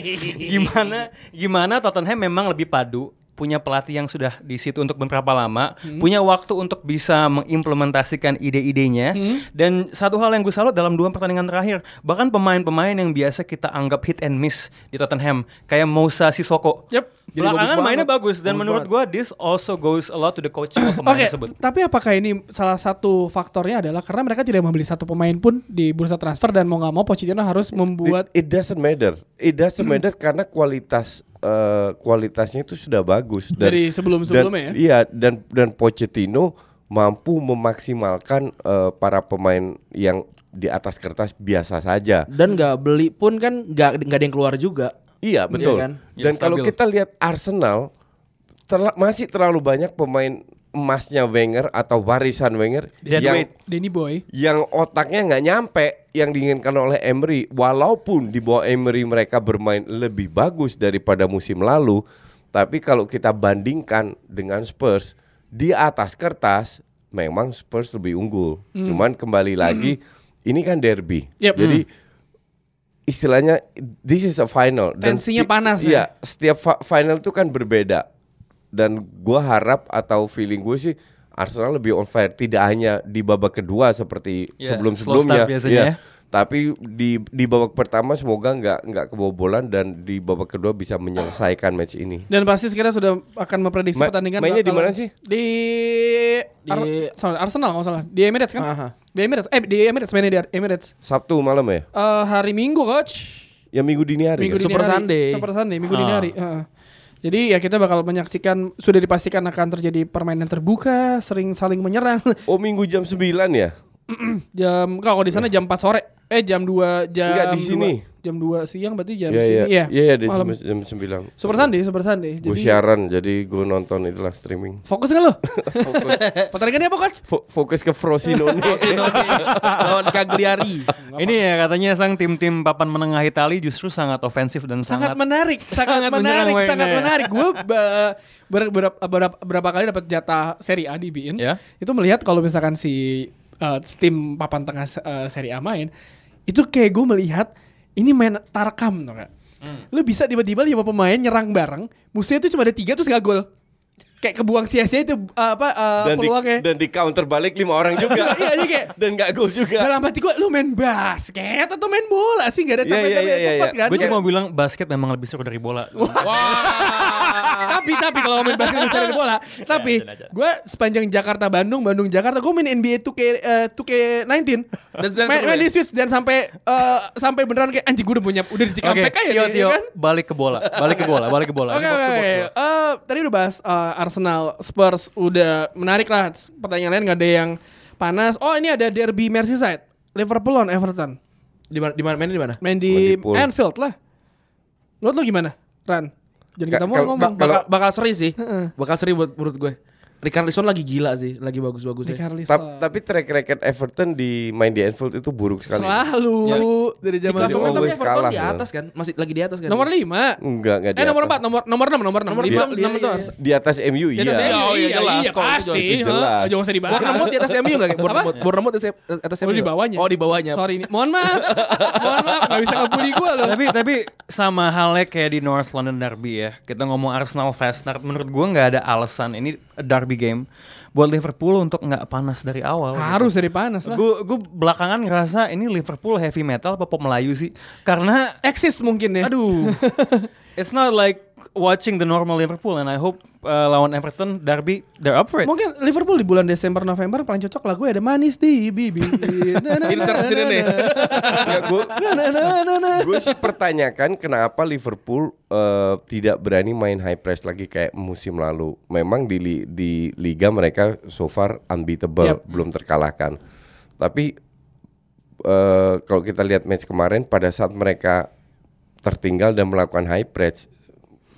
[SPEAKER 4] *laughs* gimana gimana Tottenham memang lebih padu punya pelatih yang sudah di situ untuk beberapa lama, punya waktu untuk bisa mengimplementasikan ide-idenya. Dan satu hal yang gue salut dalam dua pertandingan terakhir, bahkan pemain-pemain yang biasa kita anggap hit and miss di Tottenham, kayak Moussa Sissoko.
[SPEAKER 2] Yep.
[SPEAKER 1] Jadi
[SPEAKER 4] Belakangan
[SPEAKER 1] bagus
[SPEAKER 4] mainnya
[SPEAKER 1] banget.
[SPEAKER 4] bagus dan
[SPEAKER 1] Bagus
[SPEAKER 4] menurut gue this also goes a lot to the coaching of *clears throat* pemain tersebut.
[SPEAKER 2] tapi apakah ini salah satu faktornya adalah karena mereka tidak membeli satu pemain pun di bursa transfer dan mau nggak mau Pochettino harus membuat
[SPEAKER 3] it, it doesn't matter. It doesn't *clears throat* matter karena kualitas eh, kualitasnya itu sudah bagus dan,
[SPEAKER 2] Dari sebelum-sebelumnya
[SPEAKER 3] dan-
[SPEAKER 2] ya?
[SPEAKER 3] Iya dan dan Pochettino mampu memaksimalkan eh, para pemain yang di atas kertas biasa saja.
[SPEAKER 1] Dan nggak beli pun kan nggak nggak ada yang keluar juga.
[SPEAKER 3] Iya betul.
[SPEAKER 1] kan?
[SPEAKER 3] Dan
[SPEAKER 4] Ya,
[SPEAKER 3] kalau kita lihat Arsenal terla- masih terlalu banyak pemain emasnya Wenger atau warisan Wenger
[SPEAKER 4] Dead
[SPEAKER 3] yang
[SPEAKER 4] weight.
[SPEAKER 2] Danny Boy.
[SPEAKER 3] yang otaknya nggak nyampe yang diinginkan oleh Emery walaupun di bawah Emery mereka bermain lebih bagus daripada musim lalu tapi kalau kita bandingkan dengan Spurs di atas kertas memang Spurs lebih unggul cuman kembali lagi ini kan derby
[SPEAKER 2] Yep.
[SPEAKER 3] jadi istilahnya this is a final
[SPEAKER 2] Tensinya
[SPEAKER 3] sti-
[SPEAKER 2] panas ya?
[SPEAKER 3] iya setiap fa- final itu kan berbeda dan gua harap atau feeling gue sih Arsenal lebih on fire tidak hanya di babak kedua seperti sebelum-sebelumnya
[SPEAKER 4] slow start biasanya
[SPEAKER 3] Iya.
[SPEAKER 4] ya.
[SPEAKER 3] tapi di di babak pertama semoga nggak nggak kebobolan dan di babak kedua bisa menyelesaikan match ini
[SPEAKER 2] Dan pasti sekarang sudah akan memprediksi
[SPEAKER 3] Ma-
[SPEAKER 2] pertandingan
[SPEAKER 3] mainnya di mana sih?
[SPEAKER 2] Di,
[SPEAKER 1] Di-
[SPEAKER 2] Ar- sorry, Arsenal nggak salah. Di Emirates kan?
[SPEAKER 1] Aha.
[SPEAKER 2] Di Emirates. Eh di Emirates mainnya di Emirates.
[SPEAKER 3] Sabtu malam ya
[SPEAKER 2] Eh, hari Minggu coach.
[SPEAKER 3] ya minggu dini hari
[SPEAKER 2] Minggu
[SPEAKER 3] kan?
[SPEAKER 2] dini
[SPEAKER 1] Super
[SPEAKER 2] hari.
[SPEAKER 1] Sunday.
[SPEAKER 2] Super Sunday, Minggu dini
[SPEAKER 4] Ah.
[SPEAKER 2] hari. Heeh. Jadi ya kita bakal menyaksikan sudah dipastikan akan terjadi permainan terbuka, sering saling menyerang. *laughs*
[SPEAKER 3] oh minggu jam 9 ya
[SPEAKER 2] jam kalau di sana jam 4 sore. Eh jam 2 jam
[SPEAKER 3] Enggak, di
[SPEAKER 2] 2
[SPEAKER 3] sini.
[SPEAKER 2] Jam 2 siang berarti jam
[SPEAKER 3] Iya
[SPEAKER 2] sini.
[SPEAKER 3] iya
[SPEAKER 2] Iya.
[SPEAKER 3] iya di
[SPEAKER 2] malam.
[SPEAKER 3] jam, jam 9
[SPEAKER 2] Super Sunday, Super Sunday.
[SPEAKER 3] gue
[SPEAKER 2] Jadi
[SPEAKER 3] siaran jadi gue nonton itulah streaming
[SPEAKER 2] fokus kan lo? *laughs* Pertandingannya apa coach?
[SPEAKER 3] Fo- fokus ke Frosinone
[SPEAKER 1] Lawan Cagliari. *laughs*
[SPEAKER 4] Ini ya katanya sang tim-tim papan menengah Italia justru sangat ofensif dan
[SPEAKER 2] sangat,
[SPEAKER 4] sangat,
[SPEAKER 2] menarik, *laughs* sangat, menarik, sangat
[SPEAKER 4] ya.
[SPEAKER 2] menarik. Gue beberapa, beberapa, beberapa kali dapat jatah Serie A di BIN.
[SPEAKER 4] Ya.
[SPEAKER 2] Itu melihat kalau misalkan si uh, tim papan tengah uh, Serie A main, itu kayak gue melihat ini main tarkam tuh kak. Lu bisa tiba-tiba lima pemain nyerang bareng, musuhnya tuh cuma ada tiga terus gak gol. Kayak kebuang sia-sia itu uh, apa uh,
[SPEAKER 3] dan di,
[SPEAKER 2] peluangnya.
[SPEAKER 3] dan di counter balik lima orang juga. *laughs*
[SPEAKER 2] Iya, ini kayak-
[SPEAKER 3] dan nggak gol juga.
[SPEAKER 2] Dalam hati gue lu main basket atau main bola sih gak ada
[SPEAKER 3] Iya, iya,
[SPEAKER 2] capek-capek
[SPEAKER 3] iya, iya,
[SPEAKER 2] cepat
[SPEAKER 3] iya.
[SPEAKER 2] kan.
[SPEAKER 4] Gue cuma mau bilang basket memang lebih seru dari bola.
[SPEAKER 2] Tapi tapi kalau main basket bisa dari bola tapi gue sepanjang Jakarta Bandung Bandung Jakarta gue main NBA 2K eh, 2K19
[SPEAKER 1] Dan- dan
[SPEAKER 2] main, main di Switch dan sampai eh, sampai beneran kayak anjing gue udah punya udah di
[SPEAKER 4] Oke,
[SPEAKER 2] Cikampek aja
[SPEAKER 4] Tio, Tio,
[SPEAKER 2] ya kan
[SPEAKER 4] balik ke bola, balik ke bola, balik ke bola.
[SPEAKER 2] Oke oke. Eh, Tadi udah bahas eh, Arsenal Spurs udah menarik lah. Pertanyaan lain nggak ada yang panas. Oh ini ada Derby Merseyside. Liverpool lawan Everton.
[SPEAKER 1] Di mana di mana mainnya di mana?
[SPEAKER 2] Main di
[SPEAKER 3] Main.
[SPEAKER 2] Anfield lah. Menurut lo gimana? Ran. Jadi kita mau ngomong.
[SPEAKER 1] Bakal, bakal seri sih. Bakal seri buat menurut gue. Richarlison lagi gila sih, lagi bagus-bagusnya.
[SPEAKER 3] Ta- tapi track record Everton di main di Anfield itu buruk sekali.
[SPEAKER 2] Selalu dari
[SPEAKER 1] Di
[SPEAKER 2] zaman
[SPEAKER 1] klasemen tapi
[SPEAKER 3] always
[SPEAKER 1] Everton
[SPEAKER 3] kalah,
[SPEAKER 1] di atas kan, masih lagi di atas kan.
[SPEAKER 2] Nomor 5.
[SPEAKER 3] Enggak, enggak di
[SPEAKER 2] Eh nomor
[SPEAKER 3] atas.
[SPEAKER 2] 4, nomor nomor 6, nomor 6.
[SPEAKER 1] Nomor
[SPEAKER 2] Lima,
[SPEAKER 1] enam,
[SPEAKER 2] enam
[SPEAKER 1] iya,
[SPEAKER 2] itu
[SPEAKER 1] iya,
[SPEAKER 2] harus.
[SPEAKER 3] Di atas MU
[SPEAKER 2] Di
[SPEAKER 3] iya.
[SPEAKER 2] atas MU,
[SPEAKER 1] Oh, iya,
[SPEAKER 2] iya,
[SPEAKER 1] jelas,
[SPEAKER 2] iya, pasti.
[SPEAKER 3] jelas.
[SPEAKER 2] Jangan usah dibahas.
[SPEAKER 1] Bournemouth di atas MU enggak? Bournemouth, Bournemouth di atas atas MU.
[SPEAKER 2] Oh di bawahnya.
[SPEAKER 1] Oh di bawahnya.
[SPEAKER 2] Sorry nih. Mohon maaf. *laughs* Mohon maaf enggak bisa ngebully gua loh.
[SPEAKER 4] tapi tapi sama halnya kayak di North London Derby ya. Kita ngomong Arsenal fast start. Menurut gua nggak ada alasan ini derby game buat Liverpool untuk nggak panas dari awal.
[SPEAKER 2] Harus dari panas lah.
[SPEAKER 4] Gue gue belakangan ngerasa ini Liverpool heavy metal apa pop Melayu sih? Karena
[SPEAKER 2] Eksis mungkin ya.
[SPEAKER 4] aduh, *laughs* it's not like watching the normal Liverpool and I hope uh, lawan Everton derby they're up for it.
[SPEAKER 2] Mungkin Liverpool di bulan Desember November paling cocok lagu ada manis di na,
[SPEAKER 1] Insert sini nih.
[SPEAKER 3] Ya, gue gue sih pertanyakan kenapa Liverpool eh, tidak berani main high press lagi kayak musim lalu. Memang di li- di liga mereka so far unbeatable, belum terkalahkan. Tapi eh, kalau kita lihat match kemarin pada saat mereka tertinggal dan melakukan high press,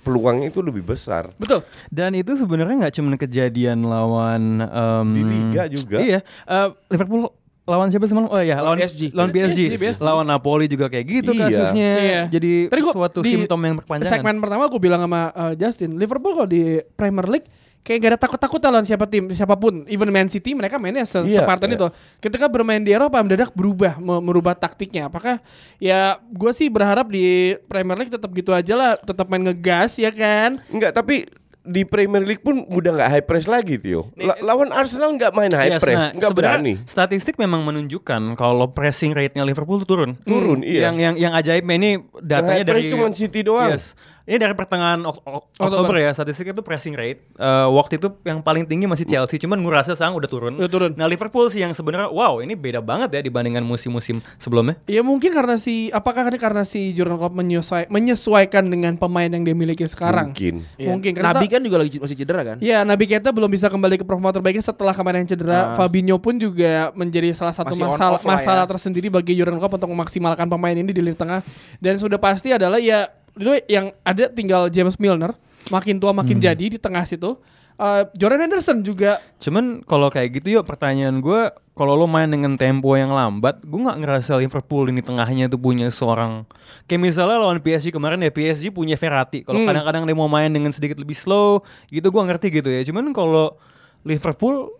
[SPEAKER 3] peluang itu lebih besar.
[SPEAKER 2] Betul.
[SPEAKER 4] Dan itu sebenarnya nggak cuma kejadian lawan um,
[SPEAKER 3] Di Liga juga.
[SPEAKER 4] Iya, uh, Liverpool lawan siapa semalam? Oh ya, lawan
[SPEAKER 1] PSG.
[SPEAKER 4] Lawan PSG.
[SPEAKER 2] PSG.
[SPEAKER 4] Lawan Napoli juga kayak gitu
[SPEAKER 3] Iya.
[SPEAKER 4] kasusnya.
[SPEAKER 2] Iya.
[SPEAKER 4] Jadi
[SPEAKER 2] Tadi gua
[SPEAKER 4] suatu
[SPEAKER 2] di
[SPEAKER 4] simptom yang berkepanjangan.
[SPEAKER 2] Segmen pertama aku bilang sama uh, Justin, Liverpool kalau di Premier League kayak gak ada takut-takut lawan siapa tim siapa pun. Even Man City mereka mainnya se
[SPEAKER 3] Iya,
[SPEAKER 2] separtan
[SPEAKER 3] iya.
[SPEAKER 2] itu. Ketika bermain di Eropa mendadak berubah, me- merubah taktiknya. Apakah ya gue sih berharap di Premier League tetap gitu aja lah, tetap main ngegas ya kan.
[SPEAKER 3] Enggak, tapi di Premier League pun udah nggak high press lagi, Tio. La- lawan Arsenal nggak main high
[SPEAKER 4] Yes,
[SPEAKER 3] press,
[SPEAKER 4] nah,
[SPEAKER 3] nggak
[SPEAKER 4] sebenarnya
[SPEAKER 3] berani.
[SPEAKER 4] Statistik memang menunjukkan kalau pressing rate-nya Liverpool tuh turun.
[SPEAKER 3] Turun, iya.
[SPEAKER 4] Yang yang yang ajaibnya ini datanya
[SPEAKER 3] Yang high press
[SPEAKER 4] dari
[SPEAKER 3] cuma City doang.
[SPEAKER 4] Yes. Ini dari pertengahan Ok- Ok-
[SPEAKER 2] Oktober.
[SPEAKER 4] Oktober ya, statistiknya itu pressing rate. Eh, waktu itu yang paling tinggi masih Chelsea, cuman gue rasa sekarang udah turun.
[SPEAKER 2] Udah turun.
[SPEAKER 4] Nah, Liverpool sih yang sebenarnya wow, ini beda banget ya dibandingkan musim-musim sebelumnya.
[SPEAKER 2] Ya mungkin karena si apakah ini karena si Jurgen Klopp menyesuai- menyesuaikan dengan pemain yang dia miliki sekarang.
[SPEAKER 3] Mungkin.
[SPEAKER 1] Iya.
[SPEAKER 2] Mungkin karena
[SPEAKER 1] Nabi kan juga lagi masih cedera kan?
[SPEAKER 2] Ya, Nabi Keita belum bisa kembali ke performa terbaiknya setelah kemarin cedera.
[SPEAKER 1] Ah.
[SPEAKER 2] Fabinho pun juga menjadi salah satu
[SPEAKER 1] Masih on
[SPEAKER 2] masalah masalah
[SPEAKER 1] ya.
[SPEAKER 2] tersendiri bagi Jurgen Klopp untuk memaksimalkan pemain ini di lini tengah. Dan sudah pasti adalah ya itu yang ada tinggal James Milner makin tua
[SPEAKER 1] Hmm.
[SPEAKER 2] makin jadi di tengah situ. Eh, Jordan Henderson juga
[SPEAKER 4] Cuman kalau kayak gitu yuk pertanyaan gue kalau lo main dengan tempo yang lambat, gue nggak ngerasa Liverpool ini tengahnya tuh punya seorang kayak misalnya lawan PSG kemarin ya PSG punya Verratti. Kalau
[SPEAKER 2] Hmm.
[SPEAKER 4] kadang-kadang dia mau main dengan sedikit lebih slow, gitu gue ngerti gitu ya. Cuman kalau Liverpool,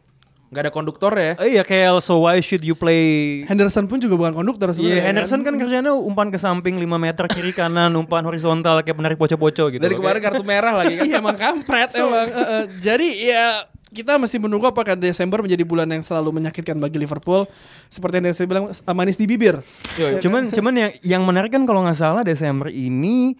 [SPEAKER 1] Gak ada konduktor ya?
[SPEAKER 4] eh, iya kayak so why should you play?
[SPEAKER 2] Henderson pun juga bukan konduktor
[SPEAKER 4] Iya
[SPEAKER 2] sebenarnya.
[SPEAKER 4] Henderson kan kerjanya umpan ke samping 5 meter kiri kanan, umpan horizontal kayak penarik poco-poco gitu.
[SPEAKER 1] Dari
[SPEAKER 4] loh.
[SPEAKER 1] kemarin kartu merah lagi kan? *laughs*
[SPEAKER 2] Iya emang kampret emang. Eh, eh, jadi ya kita masih menunggu apakah Desember menjadi bulan yang selalu menyakitkan bagi Liverpool. Seperti yang saya bilang manis di bibir.
[SPEAKER 1] Yo, yo.
[SPEAKER 4] cuman cuman yang yang menarik kan kalau nggak salah Desember ini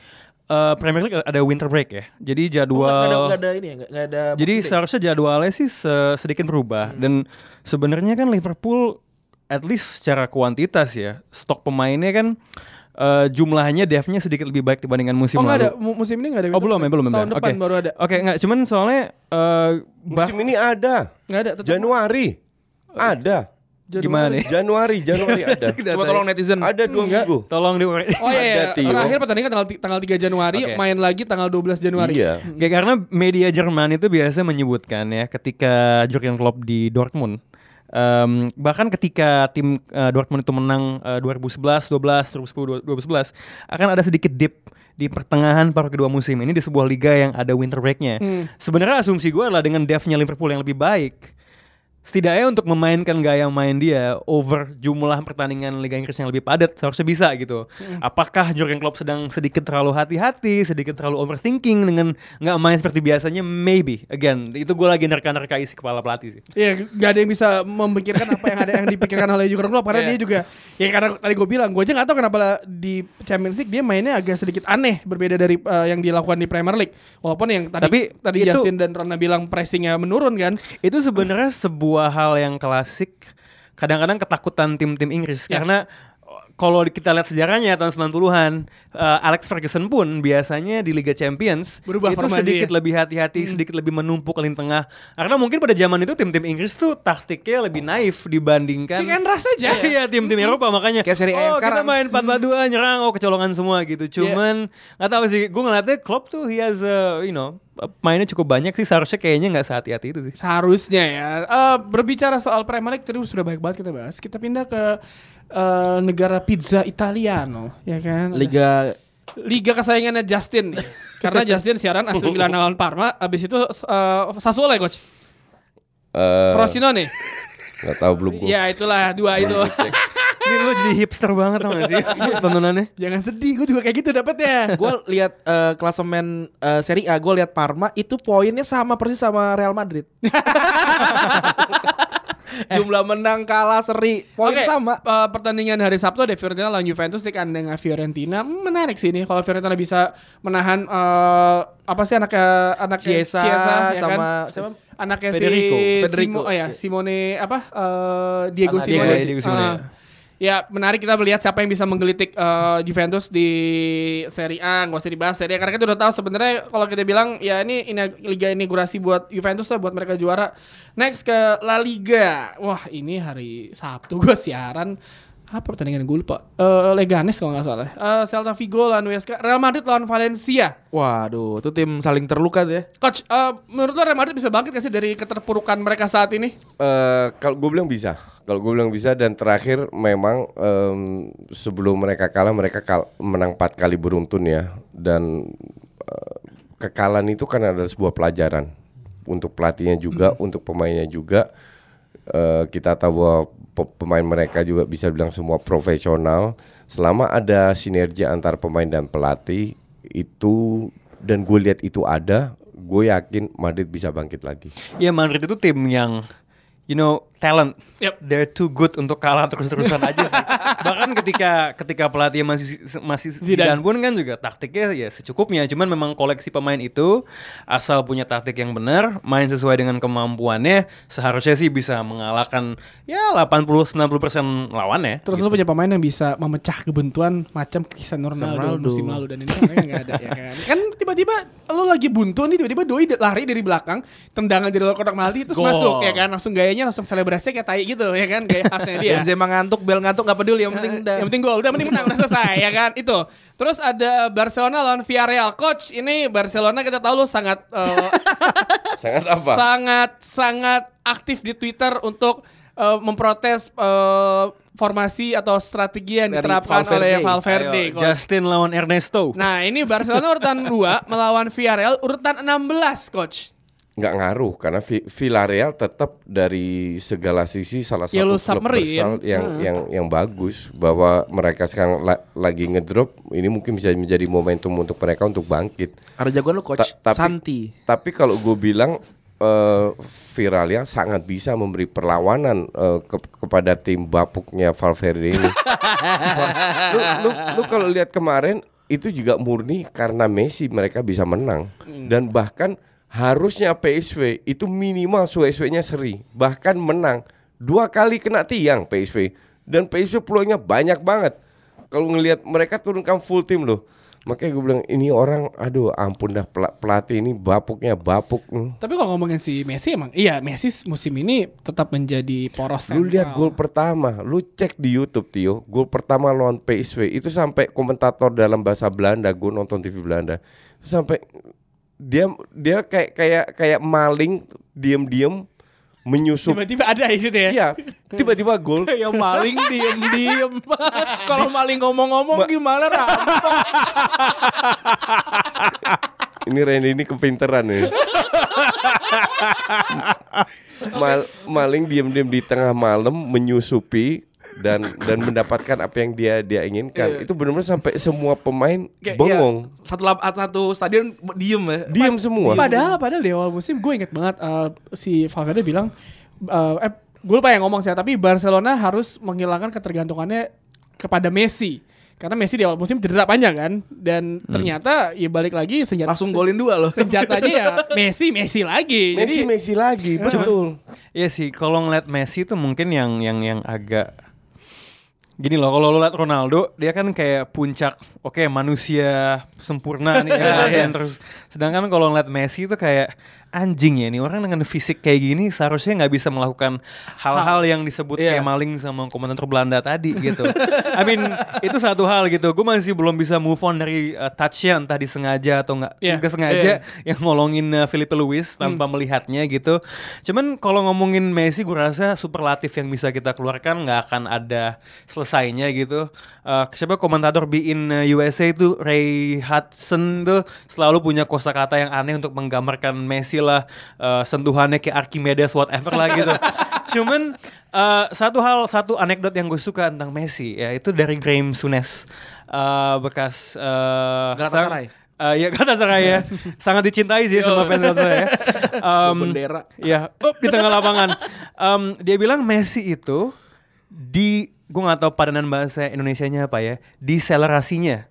[SPEAKER 4] eh, Premier League ada winter break ya. Jadi
[SPEAKER 1] Oh,
[SPEAKER 4] jadwal
[SPEAKER 1] nggak ada, nggak ada ini ya? Nggak nggak ada
[SPEAKER 4] Jadi
[SPEAKER 1] Day?
[SPEAKER 4] seharusnya jadwalnya sih se- sedikit berubah
[SPEAKER 2] Hmm.
[SPEAKER 4] dan sebenarnya kan Liverpool at least secara kuantitas ya stok pemainnya kan eh, jumlahnya depth-nya sedikit lebih baik dibandingkan musim
[SPEAKER 2] Oh ada
[SPEAKER 4] lalu.
[SPEAKER 2] Mu- musim ini nggak ada.
[SPEAKER 4] Oh belum ya belum ya.
[SPEAKER 2] Tahun
[SPEAKER 4] Oke.
[SPEAKER 2] depan baru ada.
[SPEAKER 4] Oke nggak cuman soalnya eh, bah-
[SPEAKER 3] Musim ini ada.
[SPEAKER 2] Nggak ada. tetap-
[SPEAKER 3] Januari. Ada.
[SPEAKER 4] Gimana nih?
[SPEAKER 3] Januari, Januari *laughs* ada.
[SPEAKER 1] Coba tolong netizen.
[SPEAKER 3] Ada dua
[SPEAKER 2] Enggak.
[SPEAKER 3] minggu.
[SPEAKER 4] Tolong di
[SPEAKER 2] Oh iya, iya. Terakhir pertandingan tanggal tanggal 3 Januari,
[SPEAKER 4] Oke.
[SPEAKER 2] main lagi tanggal 12 Januari.
[SPEAKER 3] Iya.
[SPEAKER 4] Kayak karena media Jerman itu biasa menyebutkan ya ketika Jurgen Klopp di Dortmund em, bahkan ketika tim eh, Dortmund itu menang eh, 2011, 12, 2010, 2011 akan ada sedikit dip di pertengahan paruh kedua musim ini di sebuah liga yang ada winter breaknya. Sebenarnya asumsi gue adalah dengan depth-nya Liverpool yang lebih baik, setidaknya untuk memainkan gaya main dia over jumlah pertandingan Liga Inggris yang lebih padat seharusnya bisa gitu. Apakah Jurgen Klopp sedang sedikit terlalu hati-hati, sedikit terlalu overthinking dengan nggak main seperti biasanya? Maybe. Again, itu gue lagi nerka-nerka isi kepala pelatih sih.
[SPEAKER 2] Iya, gak ada yang bisa memikirkan apa yang ada yang dipikirkan oleh Jurgen Klopp karena
[SPEAKER 4] Iya.
[SPEAKER 2] dia juga ya karena tadi gue bilang gue aja nggak tahu kenapa di Champions League dia mainnya agak sedikit aneh berbeda dari eh, yang dilakukan di Premier League. Walaupun yang tadi
[SPEAKER 4] Tapi
[SPEAKER 2] tadi
[SPEAKER 4] itu-
[SPEAKER 2] Justin dan Rana bilang pressingnya menurun kan.
[SPEAKER 4] Itu sebenarnya sebuah hal yang klasik kadang-kadang ketakutan tim-tim Inggris
[SPEAKER 2] Ya.
[SPEAKER 4] karena kalau kita lihat sejarahnya tahun 90-an uh, Alex Ferguson pun biasanya di Liga Champions
[SPEAKER 2] Berubah
[SPEAKER 4] itu
[SPEAKER 2] formasi
[SPEAKER 4] sedikit
[SPEAKER 2] ya?
[SPEAKER 4] lebih hati-hati, sedikit lebih menumpuk lini tengah. Karena mungkin pada zaman itu tim-tim Inggris tuh taktiknya lebih naif dibandingkan
[SPEAKER 2] Pick and rush aja.
[SPEAKER 4] Iya, tim-tim Eropa makanya.
[SPEAKER 1] Kayak
[SPEAKER 4] oh, kita main 4-4-2 nyerang oh kecolongan semua gitu. Cuman nggak tahu sih, gue ngeliatnya Klopp tuh he has a, you know, mainnya cukup banyak sih seharusnya kayaknya nggak sehati-hati itu sih.
[SPEAKER 2] Seharusnya ya. Eh, berbicara soal Premier League tadi sudah banyak banget kita bahas. Kita pindah ke eh, negara pizza Italiano, ya kan?
[SPEAKER 1] Liga
[SPEAKER 2] Liga kesayangannya Justin nih. *laughs* Karena Justin siaran AC Milan *laughs* lawan Parma, abis itu eh, Sassuolo ya coach.
[SPEAKER 3] Eh,
[SPEAKER 2] Frosinone.
[SPEAKER 3] nggak tahu belum gue.
[SPEAKER 2] Ya itulah dua itu. *laughs*
[SPEAKER 4] Jadi hipster banget tau gak sih *laughs* tontonannya?
[SPEAKER 2] Jangan sedih, gue juga kayak gitu dapetnya.
[SPEAKER 1] gue lihat eh, klasemen eh, Serie A, gue lihat Parma itu poinnya sama persis sama Real Madrid. *laughs* *laughs* Jumlah menang kalah seri poin
[SPEAKER 2] Oke,
[SPEAKER 1] sama.
[SPEAKER 2] eh, pertandingan hari Sabtu ada Fiorentina lawan Juventus di kandang Fiorentina. Menarik sih ini kalau Fiorentina bisa menahan eh, apa sih anaknya anaknya
[SPEAKER 1] Chiesa,
[SPEAKER 2] ya
[SPEAKER 1] sama
[SPEAKER 2] kan?
[SPEAKER 1] siapa?
[SPEAKER 2] Anaknya
[SPEAKER 1] Federico.
[SPEAKER 2] si
[SPEAKER 1] Federico.
[SPEAKER 2] Simo- oh ya, Simone apa? eh, Diego
[SPEAKER 1] Anak
[SPEAKER 2] Simone.
[SPEAKER 4] Diego- Diego Simone.
[SPEAKER 2] Ah. Ya menarik kita melihat siapa yang bisa menggelitik eh, Juventus di Serie A. Nggak usah dibahas Serie A karena kita udah tahu sebenarnya kalau kita bilang ya ini ina- liga inaugurasi buat Juventus lah buat mereka juara. Next ke La Liga. Wah ini hari Sabtu gue siaran apa pertandingan gue lupa? Eh, Leganes kalau nggak salah. Eh, Celta Vigo lawan Huesca Real Madrid lawan Valencia.
[SPEAKER 1] Waduh, itu tim saling terluka tuh ya.
[SPEAKER 2] Coach eh, menurut lo Real Madrid bisa bangkit gak sih dari keterpurukan mereka saat ini?
[SPEAKER 3] Eh, kalau gue bilang bisa, kalau gue bilang bisa dan terakhir memang em, sebelum mereka kalah mereka kal- menang empat kali beruntun ya. Dan eh, kekalahan itu kan adalah sebuah pelajaran. Untuk pelatihnya juga, untuk pemainnya juga. Eh, kita tahu bahwa pemain mereka juga bisa bilang semua profesional. Selama ada sinergi antar pemain dan pelatih itu dan gue lihat itu ada, gue yakin Madrid bisa bangkit lagi.
[SPEAKER 4] Ya Madrid itu tim yang you know talent.
[SPEAKER 2] Yep.
[SPEAKER 4] They're too good untuk kalah terus-terusan aja sih. *laughs* Bahkan ketika ketika pelatih masih masih
[SPEAKER 2] Zidane.
[SPEAKER 4] Zidane pun kan juga taktiknya ya secukupnya. Cuman memang koleksi pemain itu asal punya taktik yang benar, main sesuai dengan kemampuannya, seharusnya sih bisa mengalahkan ya 80 90% lawannya.
[SPEAKER 2] Terus lu punya pemain yang bisa memecah kebuntuan macam Cristiano Ronaldo,
[SPEAKER 1] Ronaldo.
[SPEAKER 2] musim lalu dan ini orangnya nggak ada ya kan. Kan tiba-tiba lu lagi buntu nih tiba-tiba doi lari dari belakang, tendangan dari luar kotak penalti terus
[SPEAKER 4] Gol.
[SPEAKER 2] masuk ya kan. Langsung gayanya langsung selebrasinya kayak tai gitu ya kan gaya khasnya dia.
[SPEAKER 1] Benzema ngantuk, Bel ngantuk nggak peduli yang penting udah.
[SPEAKER 2] Yang penting gol, udah penting menang, udah selesai ya kan. Itu. Terus ada Barcelona lawan Villarreal. Coach, ini Barcelona kita tahu lu sangat eh, *laughs*
[SPEAKER 3] Sangat apa?
[SPEAKER 2] sangat sangat aktif di Twitter untuk eh, memprotes eh, formasi atau strategi yang
[SPEAKER 1] Dari
[SPEAKER 2] diterapkan
[SPEAKER 1] Valverde.
[SPEAKER 2] oleh Valverde.
[SPEAKER 4] Ayo. Justin lawan Ernesto.
[SPEAKER 2] Nah, ini Barcelona urutan 2 melawan Villarreal urutan 16, coach.
[SPEAKER 3] Nggak ngaruh karena Vi- Villarreal tetap dari segala sisi salah satu
[SPEAKER 2] Yellow
[SPEAKER 3] klub besar yang yang yang bagus bahwa mereka sekarang la- lagi ngedrop ini mungkin bisa menjadi momentum untuk mereka untuk bangkit.
[SPEAKER 1] Ada jagoan lu coach
[SPEAKER 3] Ta- tapi-
[SPEAKER 1] Santi.
[SPEAKER 3] Tapi kalau gue bilang eh Villarreal sangat bisa memberi perlawanan eh, ke- kepada tim bapuknya Valverde ini. *laughs* lu lu, lu kalau lihat kemarin itu juga murni karena Messi mereka bisa menang dan bahkan harusnya PSV itu minimal SW-nya seri bahkan menang. Dua kali kena tiang PSV dan PSV peluangnya banyak banget. Kalau ngelihat mereka turunkan full tim loh. Makanya gue bilang ini orang aduh ampun dah pela- pelatih ini bapuknya bapuk Hmm.
[SPEAKER 2] Tapi kalau ngomongin si Messi emang iya Messi musim ini tetap menjadi poros
[SPEAKER 3] Lu lihat gol pertama, lu cek di YouTube Tio, gol pertama lawan PSV itu sampai komentator dalam bahasa Belanda, gue nonton TV Belanda, sampai dia dia kayak kayak kayak maling diem-diem menyusup.
[SPEAKER 2] tiba-tiba ada di situ ya.
[SPEAKER 3] Iya, tiba-tiba gol. *laughs*
[SPEAKER 1] yang maling diem-diem. *laughs* Kalau maling ngomong-ngomong gimana rampok? *laughs*
[SPEAKER 3] Ini Randy ini kepinteran nih. mal- maling diam-diam di tengah malam menyusupi dan dan mendapatkan apa yang dia dia inginkan. Itu benar-benar sampai semua pemain
[SPEAKER 1] Kayak,
[SPEAKER 3] bengong.
[SPEAKER 1] iya, satu lap, satu stadion diem ya.
[SPEAKER 3] Diam semua.
[SPEAKER 2] Padahal padahal di awal musim gue inget banget uh, si Valverde bilang uh, eh gue lupa yang ngomong sih tapi Barcelona harus menghilangkan ketergantungannya kepada Messi karena Messi di awal musim cedera panjang kan dan ternyata ya balik lagi senjata
[SPEAKER 1] Langsung golin dua loh.
[SPEAKER 2] senjatanya ya *laughs* Messi Messi lagi
[SPEAKER 3] Messi
[SPEAKER 2] jadi
[SPEAKER 3] Messi lagi, betul.
[SPEAKER 4] Iya sih, kalau ngeliat Messi itu mungkin yang yang yang agak gini loh. Kalau lo liat Ronaldo, dia kan kayak puncak, oke manusia sempurna nih ya, *laughs* dan terus. Sedangkan kalau ngeliat Messi itu kayak anjing ya nih orang dengan fisik kayak gini seharusnya nggak bisa melakukan hal-hal yang disebut
[SPEAKER 1] Iya.
[SPEAKER 4] kayak maling sama komentator Belanda tadi gitu. I mean itu satu hal gitu. Gue masih belum bisa move on dari uh, touch-nya entah disengaja atau nggak
[SPEAKER 2] Iya.
[SPEAKER 4] nggak sengaja yang ngolongin uh, Felipe Luis tanpa
[SPEAKER 2] Hmm.
[SPEAKER 4] melihatnya gitu. Cuman kalau ngomongin Messi gue rasa superlatif yang bisa kita keluarkan nggak akan ada selesainya gitu. Uh, siapa komentator Be in USA itu Ray Hudson tuh selalu punya kosakata yang aneh untuk menggambarkan Messi lah uh, sentuhannya kayak Archimedes whatever lah gitu. *laughs* Cuman uh, satu hal satu anekdot yang gue suka tentang Messi ya itu dari Graham Sunes uh, bekas uh,
[SPEAKER 1] Galatasaray.
[SPEAKER 4] Uh, ya Galatasaray ya *laughs* sangat dicintai sih sama fans Galatasaray ya. *laughs* Um,
[SPEAKER 1] Bendera.
[SPEAKER 4] ya up di tengah lapangan. Um, dia bilang Messi itu di gue nggak tahu padanan bahasa Indonesianya apa ya deselerasinya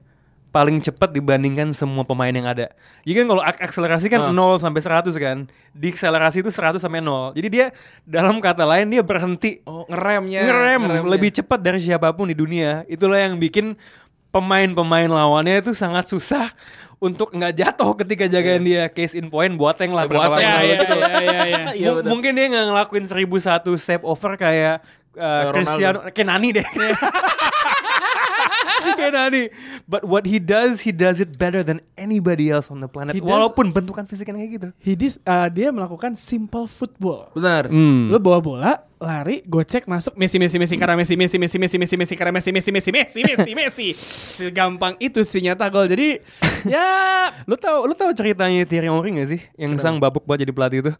[SPEAKER 4] paling cepat dibandingkan semua pemain yang ada. Jadi kan kalau ak- akselerasi kan 0 sampai 100 kan. Deakselerasi itu 100 sampai 0. Jadi dia dalam kata lain dia berhenti
[SPEAKER 1] Oh, ngeremnya.
[SPEAKER 4] ngerem
[SPEAKER 1] ngeremnya.
[SPEAKER 4] lebih cepat dari siapa pun di dunia. Itulah yang bikin pemain-pemain lawannya itu sangat susah untuk nggak jatuh ketika jagain dia case in point Boateng lah
[SPEAKER 2] ya ya
[SPEAKER 4] gitu.
[SPEAKER 2] ya ya, ya.
[SPEAKER 1] Iya, *laughs* benar.
[SPEAKER 4] mungkin dia nggak ngelakuin 1001 step over kayak uh,
[SPEAKER 1] Ronaldo.
[SPEAKER 4] Cristiano Kenani deh. *laughs* Kenani. But what he does, he does it better than anybody else on the planet.
[SPEAKER 2] He does-
[SPEAKER 4] Walaupun bentukan fisiknya kayak gitu.
[SPEAKER 2] He dis- uh, dia melakukan simple football
[SPEAKER 1] Benar.
[SPEAKER 4] Hmm.
[SPEAKER 2] Lu bawa bola, lari, gocek, masuk Messi Messi Messi karena Messi Messi Messi Messi Messi Messi karena Messi Messi Messi Messi Messi Messi. Segampang itu sih nyata gol. Jadi ya
[SPEAKER 4] Lu tahu lu tahu ceritanya Thierry Henry gak sih? Yang sang babuk buat jadi pelatih itu.